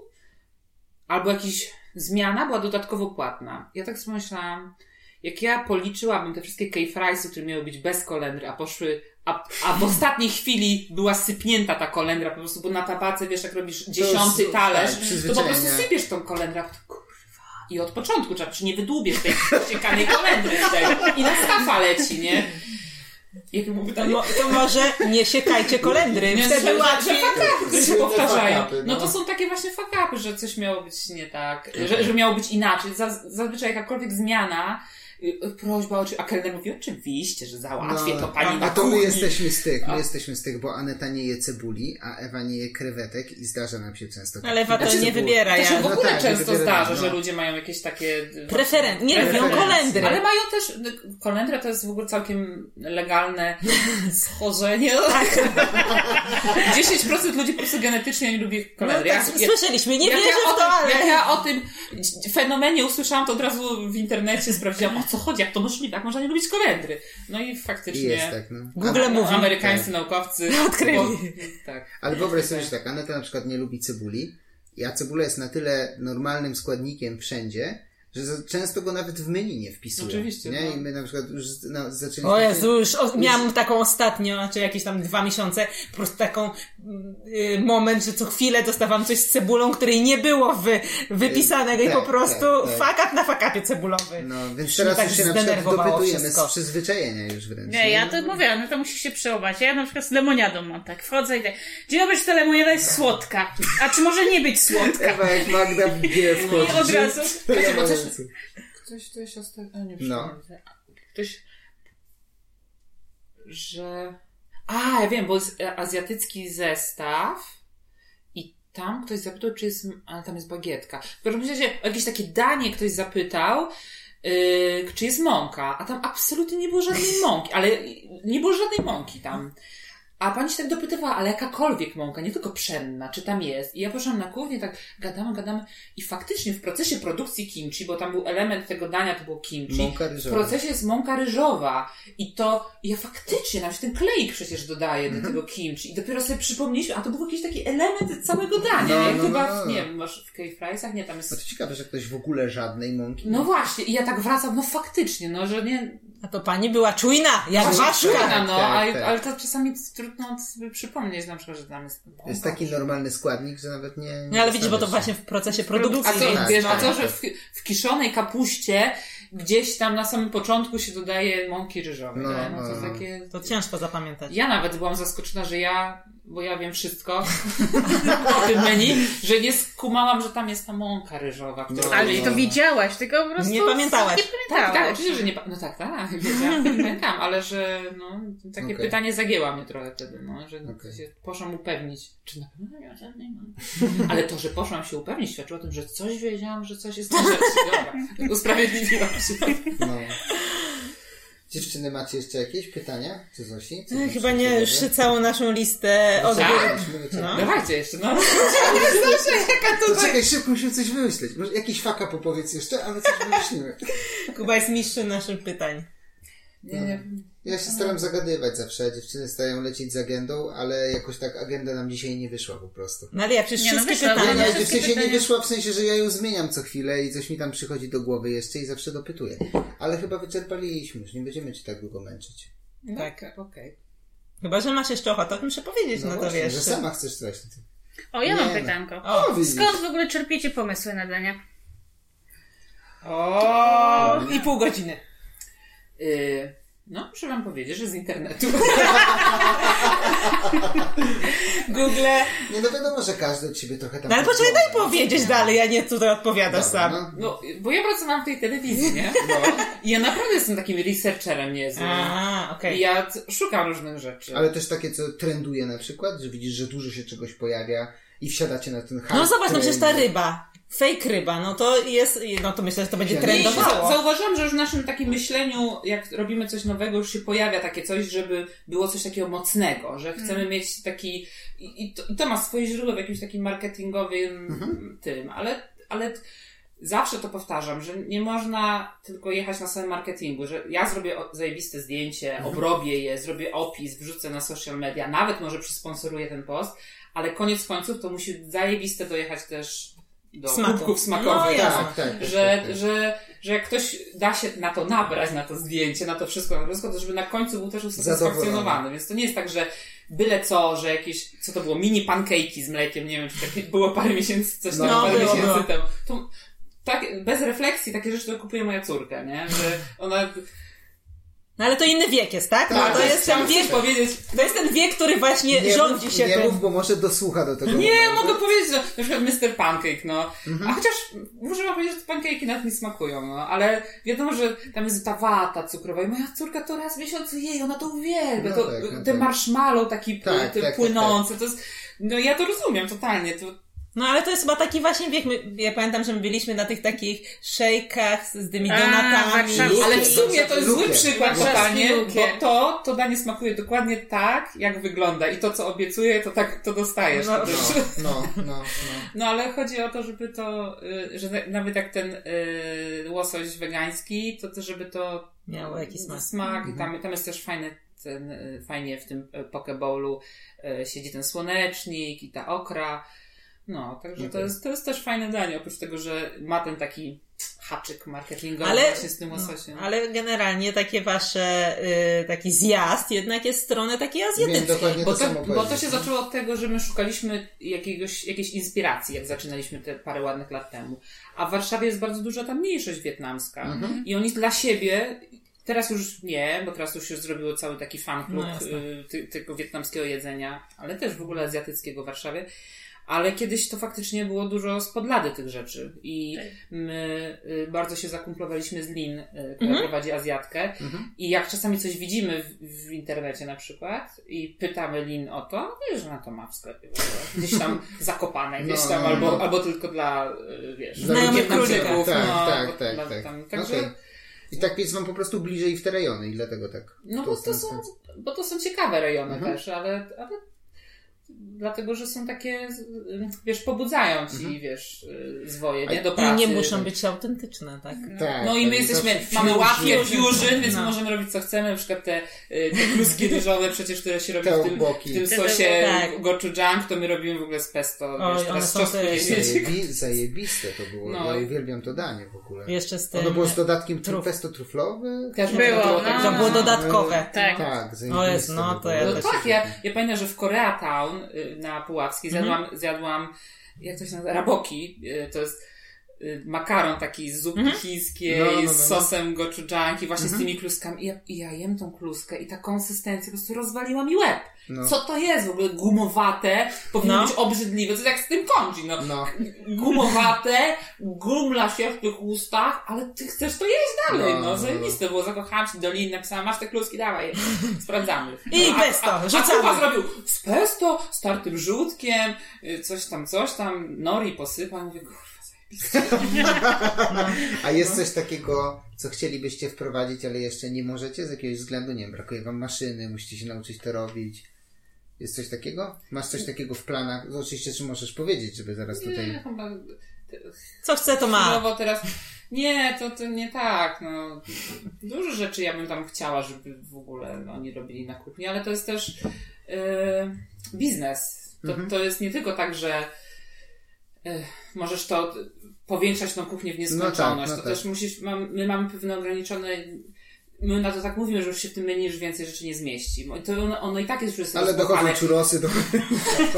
albo jakaś zmiana była dodatkowo płatna. Ja tak sobie myślałam, jak ja policzyłabym te wszystkie K-friesy, które miały być bez kolendry, a poszły. A, a w ostatniej chwili była sypnięta ta kolendra, po prostu, bo na tabace, wiesz, jak robisz dziesiąty jest- talerz, tak, to po prostu sypiesz tą kolendrę, kurwa. I od początku trzeba, czy nie wydłubiesz tej ściekanej kolendry z tego. I na stafa leci, nie? Jakie było pytanie? Mo- to może nie siekajcie kolendry, Nie, wtedy że- łatwiej. Fakapy, które się powtarzają. fakapy, no. no. to są takie właśnie fakapy, że coś miało być nie tak, że, że miało być inaczej. Zaz- Zazwyczaj jakakolwiek zmiana, prośba, oczy- a kelner mówi, oczywiście, że załatwię to pani No, a, na a to my jesteśmy z tych, my A- jesteśmy z tych, bo Aneta nie je cebuli, a Ewa nie je krewetek i zdarza nam się często. tak. Ale Ewa to Znaczy, nie wybiera. To się Ja. w No ogóle tak, często zdarza, no. że ludzie mają jakieś takie... Preferen- nie lubią preferencje. kolendry. Ale mają też, y, kolendra to jest w ogóle całkiem legalne schorzenie. Tak. 10% ludzi po prostu genetycznie nie lubi No kolendry. tak, Ja- słyszeliśmy, nie jak wierzę ja o w to, tym, ale... Jak ja o tym fenomenie usłyszałam, to od razu w internecie sprawdziłam, o co chodzi, jak to możliwe, jak można nie lubić kolendry. No i faktycznie jest tak, no. Google A- mówi. amerykańscy naukowcy Odkryli. bo- tak. Ale wyobraź sobie, że tak, Aneta na przykład nie lubi cebuli, a cebula jest na tyle normalnym składnikiem wszędzie, że za, często go nawet w menu nie wpisuje. Oczywiście, Nie? no. I my na przykład już no, zaczęliśmy... O Jezu, już o, miałam taką ostatnio, czy jakieś tam dwa miesiące, po prostu taką y, moment, że co chwilę dostawałam coś z cebulą, której nie było wy, wypisanego i Tak, po prostu tak, tak. na fakapie cebulowy. No, więc Już teraz tak już się na przykład dopytujemy wszystko. z przyzwyczajenia już wręcz. Nie, ja to mówię, no to musi się przełamać. Ja na przykład z lemoniadą mam tak. Wchodzę i tak. Dzień dobry, czy ta lemoniada jest słodka? A czy może nie być słodka? Ewa jak Magda w G wchodzi. I od razu. Słuchajcie, bo coś- Ktoś, ktoś ostatnio, nie No. Ktoś, że... A, ja wiem, bo jest azjatycki zestaw i tam ktoś zapytał, czy jest... A, tam jest bagietka. W każdym razie o jakieś takie danie ktoś zapytał, yy, czy jest mąka, a tam absolutnie nie było żadnej mąki, ale nie było żadnej mąki tam. A pani się tak dopytywała, ale jakakolwiek mąka, nie tylko pszenna, czy tam jest. I ja poszłam na kuchnię, tak gadamy, gadamy i faktycznie w procesie produkcji kimchi, bo tam był element tego dania, to było kimchi, Mąka w ryżowa. procesie jest mąka ryżowa. I to, ja faktycznie, nawet ten kleik przecież dodaję Mhm. do tego kimchi. I dopiero sobie przypomnieliśmy, a to był jakiś taki element całego dania, No, nie? no, Chyba, no, no. w, nie wiem, masz w K-Friesach? Nie, tam jest... No to ciekawe, że ktoś w ogóle żadnej mąki. No właśnie, i ja tak wracam, no faktycznie, no, że nie, A to pani była czujna, jak ważka. czujna, no, tak, ale, tak. ale to czasami trudno sobie przypomnieć, na przykład, że tam jest. To jest taki normalny składnik, że nawet nie... nie No ale widzisz, bo to właśnie w procesie A produkcji. co, tak, wiesz, a to, że tak. w, w kiszonej kapuście gdzieś tam na samym początku się dodaje mąki ryżowej. No, No, no, to no. takie... To ciężko zapamiętać. Ja nawet byłam zaskoczona, że ja, bo ja wiem wszystko o tym menu, że nie skumałam, że tam jest ta mąka ryżowa. Którą No, Ale to wiedziałaś, tylko po prostu... Nie pamiętałaś. Nie Tak, pamiętałaś. tak, oczywiście, że nie pa- No tak, tak, wiedziałam, pamiętam, ale że no, takie Okej. pytanie zagięła mnie trochę wtedy, no, że Okej. się poszłam upewnić, czy na pewno nie ma żadnej mam. Ale to, że poszłam się upewnić, świadczyło o tym, że coś wiedziałam, że coś jest na rzeczy. Dobra, usprawiedliwiłam się. No. Dziewczyny, macie jeszcze jakieś pytania? Czy Zosi? Co tam Chyba nie, już całą naszą listę od Tak? wyciągnąć. No. Dawajcie jeszcze, no. To czekaj, szybko musimy coś wymyśleć. Może jakiś faka popowiedz jeszcze, ale coś wymyślimy. Kuba jest mistrzem naszych pytań. Nie, nie. Ja się staram zagadywać zawsze, dziewczyny starają lecieć z agendą, ale jakoś tak agenda nam dzisiaj nie wyszła po prostu. No ale ja przecież Nie, no wszystkie wyszła, pytania. no, Nie, wszystkie w sensie nie wyszła w sensie, że ja ją zmieniam co chwilę i coś mi tam przychodzi do głowy jeszcze i zawsze dopytuję. Ale chyba wyczerpaliśmy już, nie będziemy ci tak długo męczyć. No, Tak. Okej. Chyba, że masz jeszcze ochotę o tym przepowiedzieć, no, to właśnie, wiesz. że sama chcesz coś. O, ja mam Nie, no. pytanko. O. Skąd w ogóle czerpiecie pomysły na dania? o, i pół godziny. Y, no, muszę wam powiedzieć, że z internetu. Google. Nie no wiadomo, że każdy od ciebie trochę tam... No ale poczekaj, daj powiedzieć dalej, a nie tutaj odpowiadasz Dobra, sam. no. No, bo ja pracowałam w tej telewizji, nie? No. I ja naprawdę jestem takim researcherem niezłym. A, I okej. ja c- szukam różnych rzeczy. Ale też takie, co trenduje na przykład, że widzisz, że dużo się czegoś pojawia i wsiadacie na ten hype. No zobacz, no przecież ta ryba. Fake ryba, no to jest, no to myślę, że to będzie Ja trendowało. za- zauważyłam, że już w naszym takim myśleniu, jak robimy coś nowego, już się pojawia takie coś, żeby było coś takiego mocnego, że chcemy mieć taki. I, i, to, I to ma swoje źródło w jakimś takim marketingowym tym, ale, ale zawsze to powtarzam, że nie można tylko jechać na samym marketingu, że ja zrobię zajebiste zdjęcie, obrobię je, zrobię opis, wrzucę na social media, nawet może przysponsoruję ten post, ale koniec końców to musi zajebiste dojechać też do Smaku. kubków smakowych. No, jasne. Tak, tak. że, tak, tak. że, że jak ktoś da się na to nabrać, na to zdjęcie, na to wszystko, na to wszystko, to żeby na końcu był też usatysfakcjonowany. Więc to nie jest tak, że byle co, że jakieś, co to było, mini pancake'i z mlekiem, nie wiem, czy takie było parę miesięcy, coś tam No, parę było, miesięcy było. temu. To, tak, bez refleksji takie rzeczy to kupuje moja córka, nie? Że ona... No ale to inny wiek jest, tak? Tak, no, to jest ten wiek, powiedzieć. to jest ten wiek, który właśnie nie rządzi mów, się nie tym. mów, bo może dosłucha do tego Nie, momentu. mogę powiedzieć, że na przykład Mr. Pancake, no. Mhm. A chociaż muszę powiedzieć, że te pancake'i nawet nie smakują, no. Ale wiadomo, że tam jest ta wata cukrowa i moja córka to raz w miesiącu jej, ona to uwielbia. No to, tak, no ten tak. marshmallow taki Tak, tak, tak, płynący, to jest... No ja to rozumiem totalnie, to... No ale to jest chyba taki właśnie wiek, my, ja pamiętam, że my byliśmy na tych takich szejkach z, tymi donatami. Ale w sumie to jest zły przykład totalnie, bo to, to danie smakuje dokładnie tak, jak wygląda i to, co obiecuję, to tak, to dostajesz. No, To też- No, no, no. No ale chodzi o to, żeby to, y, że na- nawet jak ten y, łosoś wegański, to też żeby to Miało jakiś smak. smak i tam, tam jest też fajny ten, y, fajnie w tym y, pokebowlu y, siedzi ten słonecznik i ta okra. No, także to Okej. jest, to jest też fajne danie, oprócz tego, że ma ten taki haczyk marketingowy Ale- właśnie z tym łososiem. Ale generalnie takie wasze, y, taki zjazd jednak jest w stronę takiej azjatyckiej. Bo to, to, bo to się zaczęło od tego, że my szukaliśmy jakiegoś, jakiejś inspiracji, jak zaczynaliśmy te parę ładnych lat temu. A w Warszawie jest bardzo duża ta mniejszość wietnamska. Mhm. I oni dla siebie, teraz już nie, bo teraz już się zrobiło cały taki fan klub No y, tego wietnamskiego jedzenia, ale też w ogóle azjatyckiego w Warszawie. Ale kiedyś to faktycznie było dużo z podlady tych rzeczy. I my y, bardzo się zakumplowaliśmy z Lin, y, która Mhm. prowadzi Azjatkę. Mhm. I jak czasami coś widzimy w, w internecie na przykład i pytamy Lin o to, no wiesz, że ona to ma w sklepie. Gdzieś tam zakopane, gdzieś No, tam, no, albo, no. albo tylko dla, y, wiesz, Znajomych królika. Tak, no, tak, tak, dla- tak. Tam, także, Okej. I tak jest wam po prostu bliżej w te rejony i dlatego tak. no bo to, są, bo to są ciekawe rejony Mhm. też, ale, ale dlatego, że są takie, y, wiesz, pobudzają ci, Mhm. wiesz, y, zwoje, nie, do I pracy. nie muszą być autentyczne, tak? Tak, No i my tak, jesteśmy, mamy łapie fusion, więc No. możemy robić co chcemy, na przykład te, y, te kluski ryżowe przecież, które się robi Te w tym, oboki. w tym sosie tak. gochujang, to my robimy w ogóle z pesto, Oj, wiesz, teraz czosnku te-. Zajebi, zajebiste to było. No. Ja uwielbiam to danie w ogóle. Jeszcze z tym... Ono było z dodatkiem truf. pesto truflowe? Też Było, było, no. tak, To było no. dodatkowe. Tak. Tak, O jest, no, zajebiste to ja No też tak, ja, ja pamiętam, że w Koreatown y, na Puławskiej Mhm. zjadłam, zjadłam, jak to się nazywa, raboki, y, to jest y, makaron taki z zupki Mhm. chińskiej, No, no, no, no. z sosem gochujang i właśnie Mhm. z tymi kluskami. I ja, I ja jem tą kluskę i ta konsystencja po prostu rozwaliła mi łeb. No. Co to jest? W ogóle gumowate, powinno No. być obrzydliwe. To jest jak z tym kondzi, no. No, Gumowate, gumla się w tych ustach, ale ty chcesz to jeść dalej, No, no. no, no. Zajebiste było, zakochałam się do linii, napisałam, masz te kluski, dawaj je. Sprawdzamy. I a- pesto, a, a, rzucamy. Kuba zrobił z pesto, z tartym żółtkiem, y, coś tam, coś tam, nori posypał, mówię. A jest coś takiego, co chcielibyście wprowadzić, ale jeszcze nie możecie z jakiegoś względu? Nie wiem, brakuje wam maszyny, musicie się nauczyć to robić. Jest coś takiego? Masz coś takiego w planach? No, oczywiście, czy możesz powiedzieć, żeby zaraz Nie, tutaj... chyba... Co chce, to ma. Chwilowo teraz... Nie, to, to nie tak, no. Dużo rzeczy ja bym tam chciała, żeby w ogóle oni robili na kuchni, ale to jest też yy, biznes. To, Mhm. to jest nie tylko tak, że yy, możesz to powiększać tą kuchnię w nieskończoność. No tak, no to tak. też musisz, mam, my mamy pewne ograniczone my na to tak mówimy, że już się w tym menu już więcej rzeczy nie zmieści. To ono, ono i tak jest już jest Ale dochodzą rozbuchane. czurosy, do...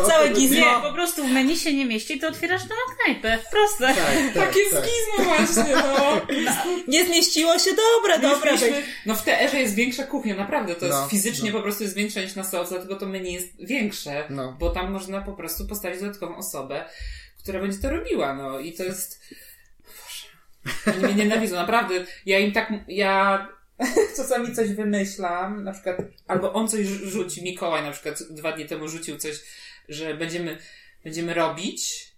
Całe Nie, gizmo. po prostu w menu się nie mieści, to otwierasz nową knajpę. Proste. Tak, tak, Takie tak. skizmo właśnie, no. Nie zmieściło się, dobra, dobra. No w TR jest większa kuchnia, naprawdę. To jest No, fizycznie no. po prostu jest większa niż na Soc, dlatego to menu jest większe, No. bo tam można po prostu postawić dodatkową osobę, która będzie to robiła, no i to jest... Boże. Oni mnie nienawidzą, naprawdę. Ja im tak... Ja czasami coś wymyślam, na przykład, albo on coś rzu- rzuci, Mikołaj na przykład dwa dni temu rzucił coś, że będziemy, będziemy robić,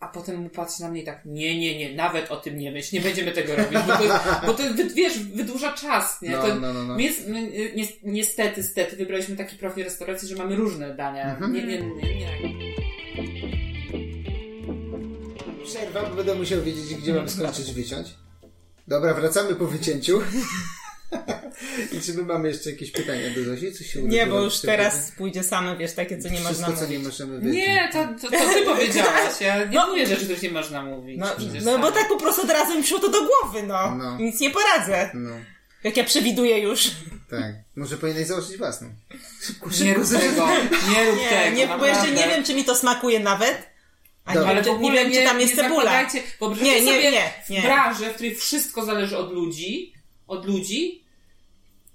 a potem mu patrzy na mnie i tak, nie, nie, nie, nawet o tym nie myśl, nie będziemy tego robić, bo to, bo to wiesz, wydłuża czas, nie? No, to, no, no, no. My my, y, ni- niestety, stety, wybraliśmy taki profil restauracji, że mamy różne dania. Mhm. Nie, nie, nie, nie. Przerwa, bo będę musiał wiedzieć, gdzie mam skończyć wyciąć. Dobra, wracamy po wycięciu. I czy my mamy jeszcze jakieś pytania do Zosi? Coś się Nie, bo już teraz pójdzie same, wiesz, takie, co nie Wszystko, można co nie mówić. możemy wyciąć. Nie, to, to, to ty powiedziałaś. Ja nie No. mówię rzeczy, których nie można mówić. No, no bo tak po prostu od razu mi przyszło to do głowy, no. No. Nic nie poradzę. No, Jak ja przewiduję już. tak. Może powinieneś założyć własną. Szybko, Nie rób tego, nie rób Nie, tego. nie, bo jeszcze nie wiem, czy mi to smakuje nawet. A Dobra. nie, Ale czy, nie wiem, czy tam jest nie cebula. Wyobraźcie Nie, nie, sobie nie, nie. w branży, w której wszystko zależy od ludzi, od ludzi,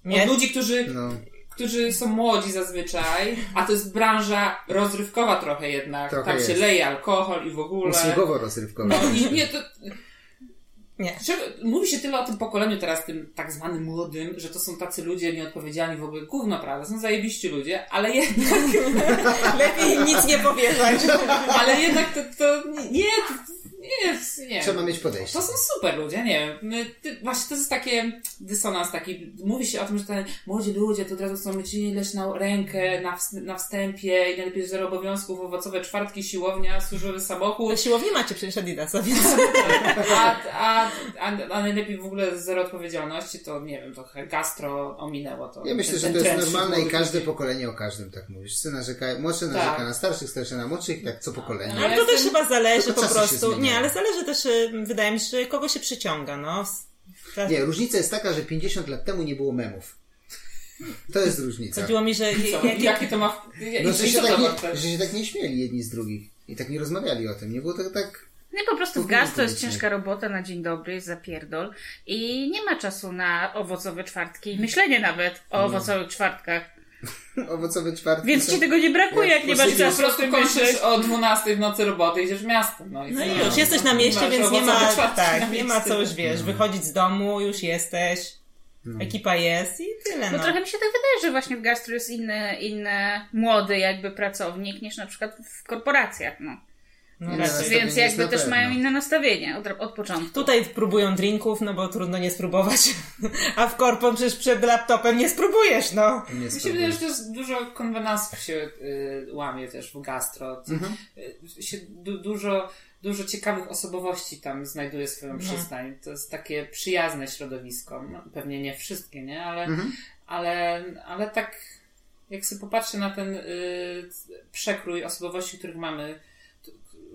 Nie. od ludzi, którzy, No. którzy są młodzi zazwyczaj, a to jest branża rozrywkowa trochę jednak. Trochę Tam się jest. leje alkohol i w ogóle. Usługowo rozrywkowo. No i nie, to... Nie. Mówi się tyle o tym pokoleniu teraz, tym tak zwanym młodym, że to są tacy ludzie nieodpowiedzialni w ogóle. Gówno, prawda? Są zajebiści ludzie, ale jednak, Lepiej im nic nie powierzać. ale jednak to, to nie, nie, nie, nie. Trzeba mieć podejście. To są super ludzie, nie wiem. My, ty, właśnie to jest takie dysonans taki. Mówi się o tym, że te młodzi ludzie to od razu chcą mieć ileś na rękę na, na wstępie i najlepiej zero obowiązków, owocowe czwartki, siłownia, służbowy samochód. Siłowni macie przecież Adidasa, więc... A, a, a, a najlepiej w ogóle zero odpowiedzialności, to nie wiem, trochę gastro ominęło to. Ja myślę, ten- że to jest normalne i każde młodych pokolenie o każdym tak mówisz. Sy narzeka, młodszy Tak. narzeka na starszych, starszy na młodszych, tak co pokolenie. No, Ale to też chyba zależy Tylko po prostu. Nie, ale zależy też, y, wydaje mi się, że kogo się przyciąga, no. Czas- Nie, różnica jest taka, że 50 lat temu nie było memów. To jest różnica. Chodziło mi, że... Co? jak- Jaki to ma... No, i że, się tak ma nie, że się tak nie śmieli jedni z drugich. I tak nie rozmawiali o tym. Nie było to tak... Nie, po prostu w gaz to jest ciężka robota na dzień dobry, jest zapierdol i nie ma czasu na owocowe czwartki i myślenie nawet o owocowych czwartkach. Owocowe czwartki. Więc są- ci tego nie brakuje, jak nie masz po czasu o prostu kończysz o 12 w nocy roboty, idziesz w miasto. No i, No i już, jesteś na mieście, Masz więc nie ma, tak, nie ma mieście. co już, wiesz, wychodzić z domu, już jesteś, ekipa jest i tyle, No no. trochę mi się tak wydaje, że właśnie w gastro jest inny, inny młody jakby pracownik niż na przykład w korporacjach, no. No Więc jest jakby też pewno. mają inne nastawienie od, od początku. Tutaj próbują drinków, no bo trudno nie spróbować, a w korpo przecież przed laptopem nie spróbujesz, no. Nie Mi się spróbuj. wydaje, że to jest dużo konwenansów się y, łamie też w gastro. Mhm. Y, się du, dużo, dużo ciekawych osobowości tam znajduje swoją przystań. To jest takie przyjazne środowisko. No, pewnie nie wszystkie, nie? Ale, Mhm. ale, ale tak jak sobie popatrzę na ten y, przekrój osobowości, których mamy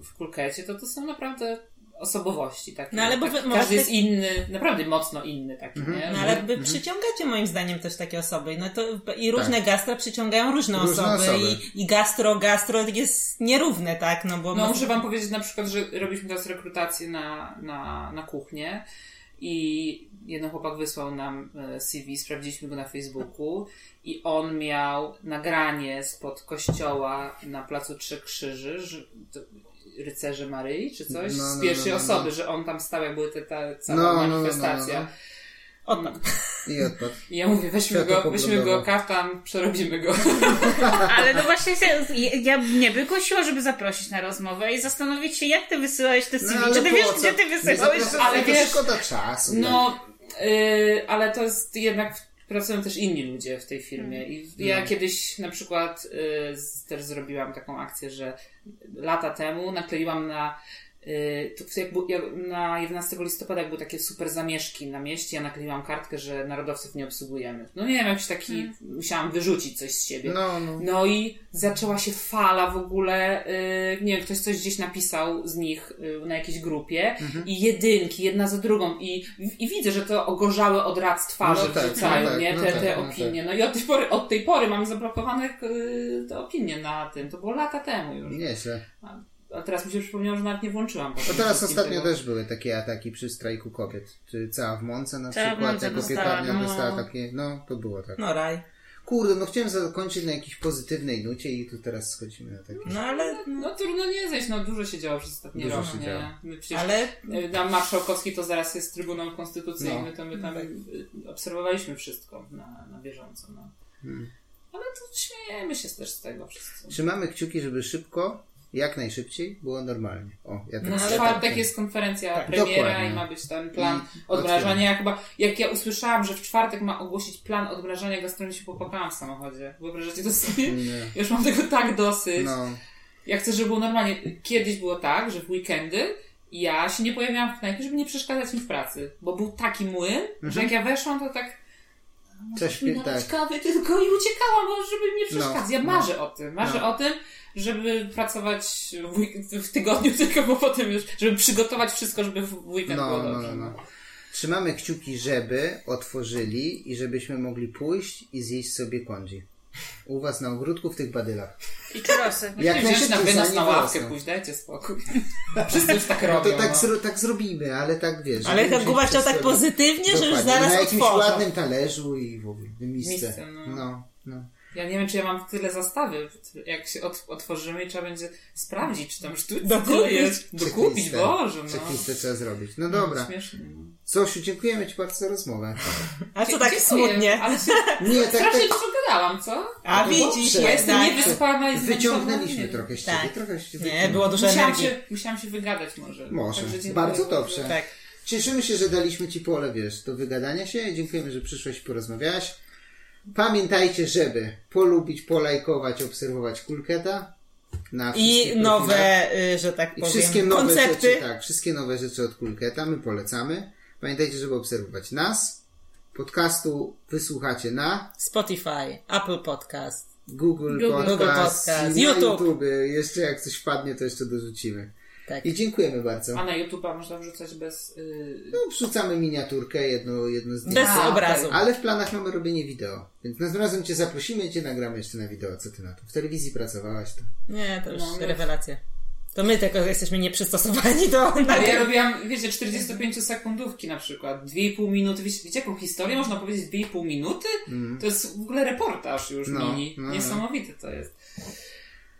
w kulkecie, to to są naprawdę osobowości takie. No ale bo tak, każdy jest inny, naprawdę mocno inny taki, Mhm. nie? No Że- ale wy przyciągacie moim zdaniem też takie osoby. No to i różne gastra przyciągają różne, Tak. Różne osoby, osoby. I, i gastro, gastro jest nierówne, tak? No bo No, muszę wam powiedzieć na przykład, że robiliśmy teraz rekrutację na, na, na kuchnię i jeden chłopak wysłał nam e, CV, sprawdziliśmy go na Facebooku i on miał nagranie spod kościoła na placu Trzech Krzyży, że, to, rycerze Maryi czy coś, No, z no, pierwszej no, no, osoby, no. że on tam stał, jak były te, ta cała No, no, no, no, manifestacja. no. Odpad. I odpad. I ja mówię, weźmy go, weźmy go, kaftan, przerobimy go. Ale no właśnie się, ja mnie by kusiło, żeby zaprosić na rozmowę i zastanowić się, jak ty wysyłałeś te CV. No, ale Czy ty wiesz, co? gdzie ty wysyłałeś? ale to wiesz- szkoda czasu. No, y, ale to jest jednak pracują też inni ludzie w tej firmie. I ja No. kiedyś na przykład y, też zrobiłam taką akcję, że lata temu nakleiłam na y, to jak, bu- jak, na 11 listopada, jak były takie super zamieszki na mieście, ja nakleiłam kartkę, że narodowców nie obsługujemy. No nie wiem, jakiś taki, musiałam wyrzucić coś z siebie. No, no. No i zaczęła się fala w ogóle, yy, nie wiem, ktoś coś gdzieś napisał z nich yy, na jakiejś grupie Mhm. i jedynki, jedna za drugą i, i widzę, że to ogorzałe od rad twarzy No tak, wrzucają, no tak, nie, no te, tak, te no opinie. No i od tej pory, od tej pory mam zablokowane yy, te opinie na tym, to było lata temu już. Nieźle. A, teraz mi się przypomniało, że nawet nie włączyłam. No teraz ostatnio tego. też były takie ataki przy strajku kobiet. Czy cała w Mące na Cała przykład, jako piekarnia no. dostała takie, no to było tak. No raj. Kurde, no chciałem zakończyć na jakiejś pozytywnej nucie i tu teraz schodzimy na takie. No ale... No trudno nie zejść, no dużo się działo przez ostatni Dużo rok, się nie? działo. My przecież Ale Tam Marszałkowski to zaraz jest Trybunał Konstytucyjny, No. to my tam y, obserwowaliśmy wszystko na, na bieżąco. No. Hmm. Ale to śmiejemy się też z tego wszyscy. Trzymamy kciuki, żeby szybko Jak najszybciej było normalnie. O, ja tak No w ja czwartek tak- jest konferencja Tak, premiera dokładnie. i ma być ten plan I odmrażania. Ja chyba, jak ja usłyszałam, że w czwartek ma ogłosić plan odmrażania gastronomii, się popłakałam w samochodzie. Wyobrażacie to sobie? Nie. Już mam tego tak dosyć. No, Ja chcę, żeby było normalnie. Kiedyś było tak, że w weekendy ja się nie pojawiałam w knajpie, żeby nie przeszkadzać im w pracy. Bo był taki młyn, że jak ja weszłam, to tak coś mi mi tak. kawy tylko i uciekałam, bo żeby mi nie przeszkadzać. Ja No, marzę o tym. Marzę No. o tym, żeby pracować w, week- w tygodniu tylko, bo potem już, żeby przygotować wszystko, żeby w weekend No, było no, dobrze. no, no. Trzymamy kciuki, żeby otworzyli i żebyśmy mogli pójść i zjeść sobie kądzi. U was na ogródku w tych badylach. I czurosy. Jak wziąć na wynos na ławkę pójść, dajcie spokój. Wszyscy już tak No robią. to tak, no. zro, tak zrobimy, ale tak wiesz. Ale Kuba wziąć chciał tak pozytywnie, że już zaraz Na jakimś otworzą. ładnym talerzu i w ogóle misce. Misce, no. no, no. Ja nie wiem, czy ja mam tyle zastawy. Jak się ot- otworzymy, trzeba będzie sprawdzić, czy tam sztuce Dokupić. jest. Dokupić, Checklistę. Boże, no. Checklistę trzeba zrobić. No dobra. Śmieszne. no. Zosiu, dziękujemy Ci bardzo za rozmowę. A co tak Dziękuję, smutnie? Ale się Nie, tak, strasznie tak dużo gadałam, co? A No widzisz, dobrze. Ja jestem jednak. niewyspana i wyciągnęliśmy zmęczona. trochę z Ciebie. Tak. Trochę się Nie, wyciągnęliśmy. było dużo Musiałam energii. się, musiałam się wygadać może. Może. Także dziękuję Bardzo dobrze. Tak. Cieszymy się, że daliśmy Ci pole, wiesz, do wygadania się. Dziękujemy, że przyszłeś i porozmawiałaś. Pamiętajcie, żeby polubić, polajkować, obserwować Kulketa. Na I nowe, y, że tak I powiem, wszystkie nowe koncepty. rzeczy, tak, wszystkie nowe rzeczy od Kulketa my polecamy. Pamiętajcie, żeby obserwować nas. Podcastu wysłuchacie na Spotify, Apple Podcast. Google, Google Podcast, Podcast, i na YouTube. YouTube. Jeszcze jak coś wpadnie, to jeszcze dorzucimy. Tak. I dziękujemy bardzo. A na YouTube'a można wrzucać bez... Yy... No, wrzucamy miniaturkę, jedno, jedno zdjęcie. Bez obrazu. Ale w planach mamy robienie wideo. Więc następnym razem Cię zaprosimy i Cię nagramy jeszcze na wideo. Co Ty na to? W telewizji pracowałaś to. Nie, to już No, no. rewelacja. To my tylko jesteśmy nieprzystosowani do... Ale ja robiłam, wiecie, 45 sekundówki na przykład, 2,5 minuty. Wiecie, wiecie jaką historię można powiedzieć 2,5 minuty? To jest w ogóle reportaż już No, mini. no, no. Niesamowity to jest.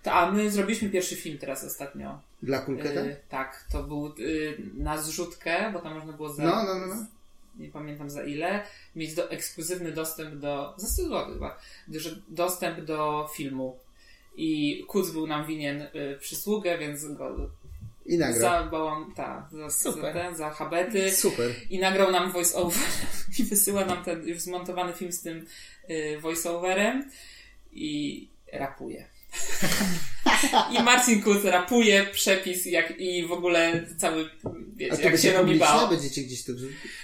To, a my zrobiliśmy pierwszy film teraz ostatnio. Dla Kulketa? Y, tak, to był y, na zrzutkę, bo tam można było za... No, no, no, no. Nie pamiętam za ile. Mieć do, ekskluzywny dostęp do... Za 100 zł chyba. Dostęp do filmu. I Kuc był nam winien y, przysługę, więc go I nagrał. za bałam, ta, za, Super. za, ten, za habety. Super. I nagrał nam voice-over i wysyła nam ten już zmontowany film z tym y, voice-overem i rapuje. I Marcin Kuc rapuje przepis jak, i w ogóle cały, A wiecie, to jak się robi bał. Będziecie gdzieś to?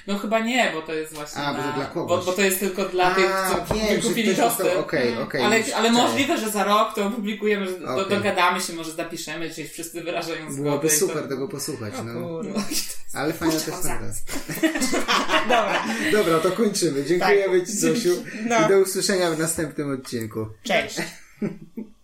No chyba nie, bo to jest właśnie A, bo to na, dla kogoś. Bo, bo to jest tylko dla tych, co wiem, dostał- dostęp. Okej, okej. ale ale możliwe, że za rok to opublikujemy, że Okej. dogadamy się, może zapiszemy, czyli wszyscy wyrażają zgodę. Byłoby to- super tego posłuchać. No. Kurde. Ale fajna też naprawdę. Dobra, Dobra, to kończymy. Dziękujemy Ci, Zosiu. No. I do usłyszenia w następnym odcinku. cześć.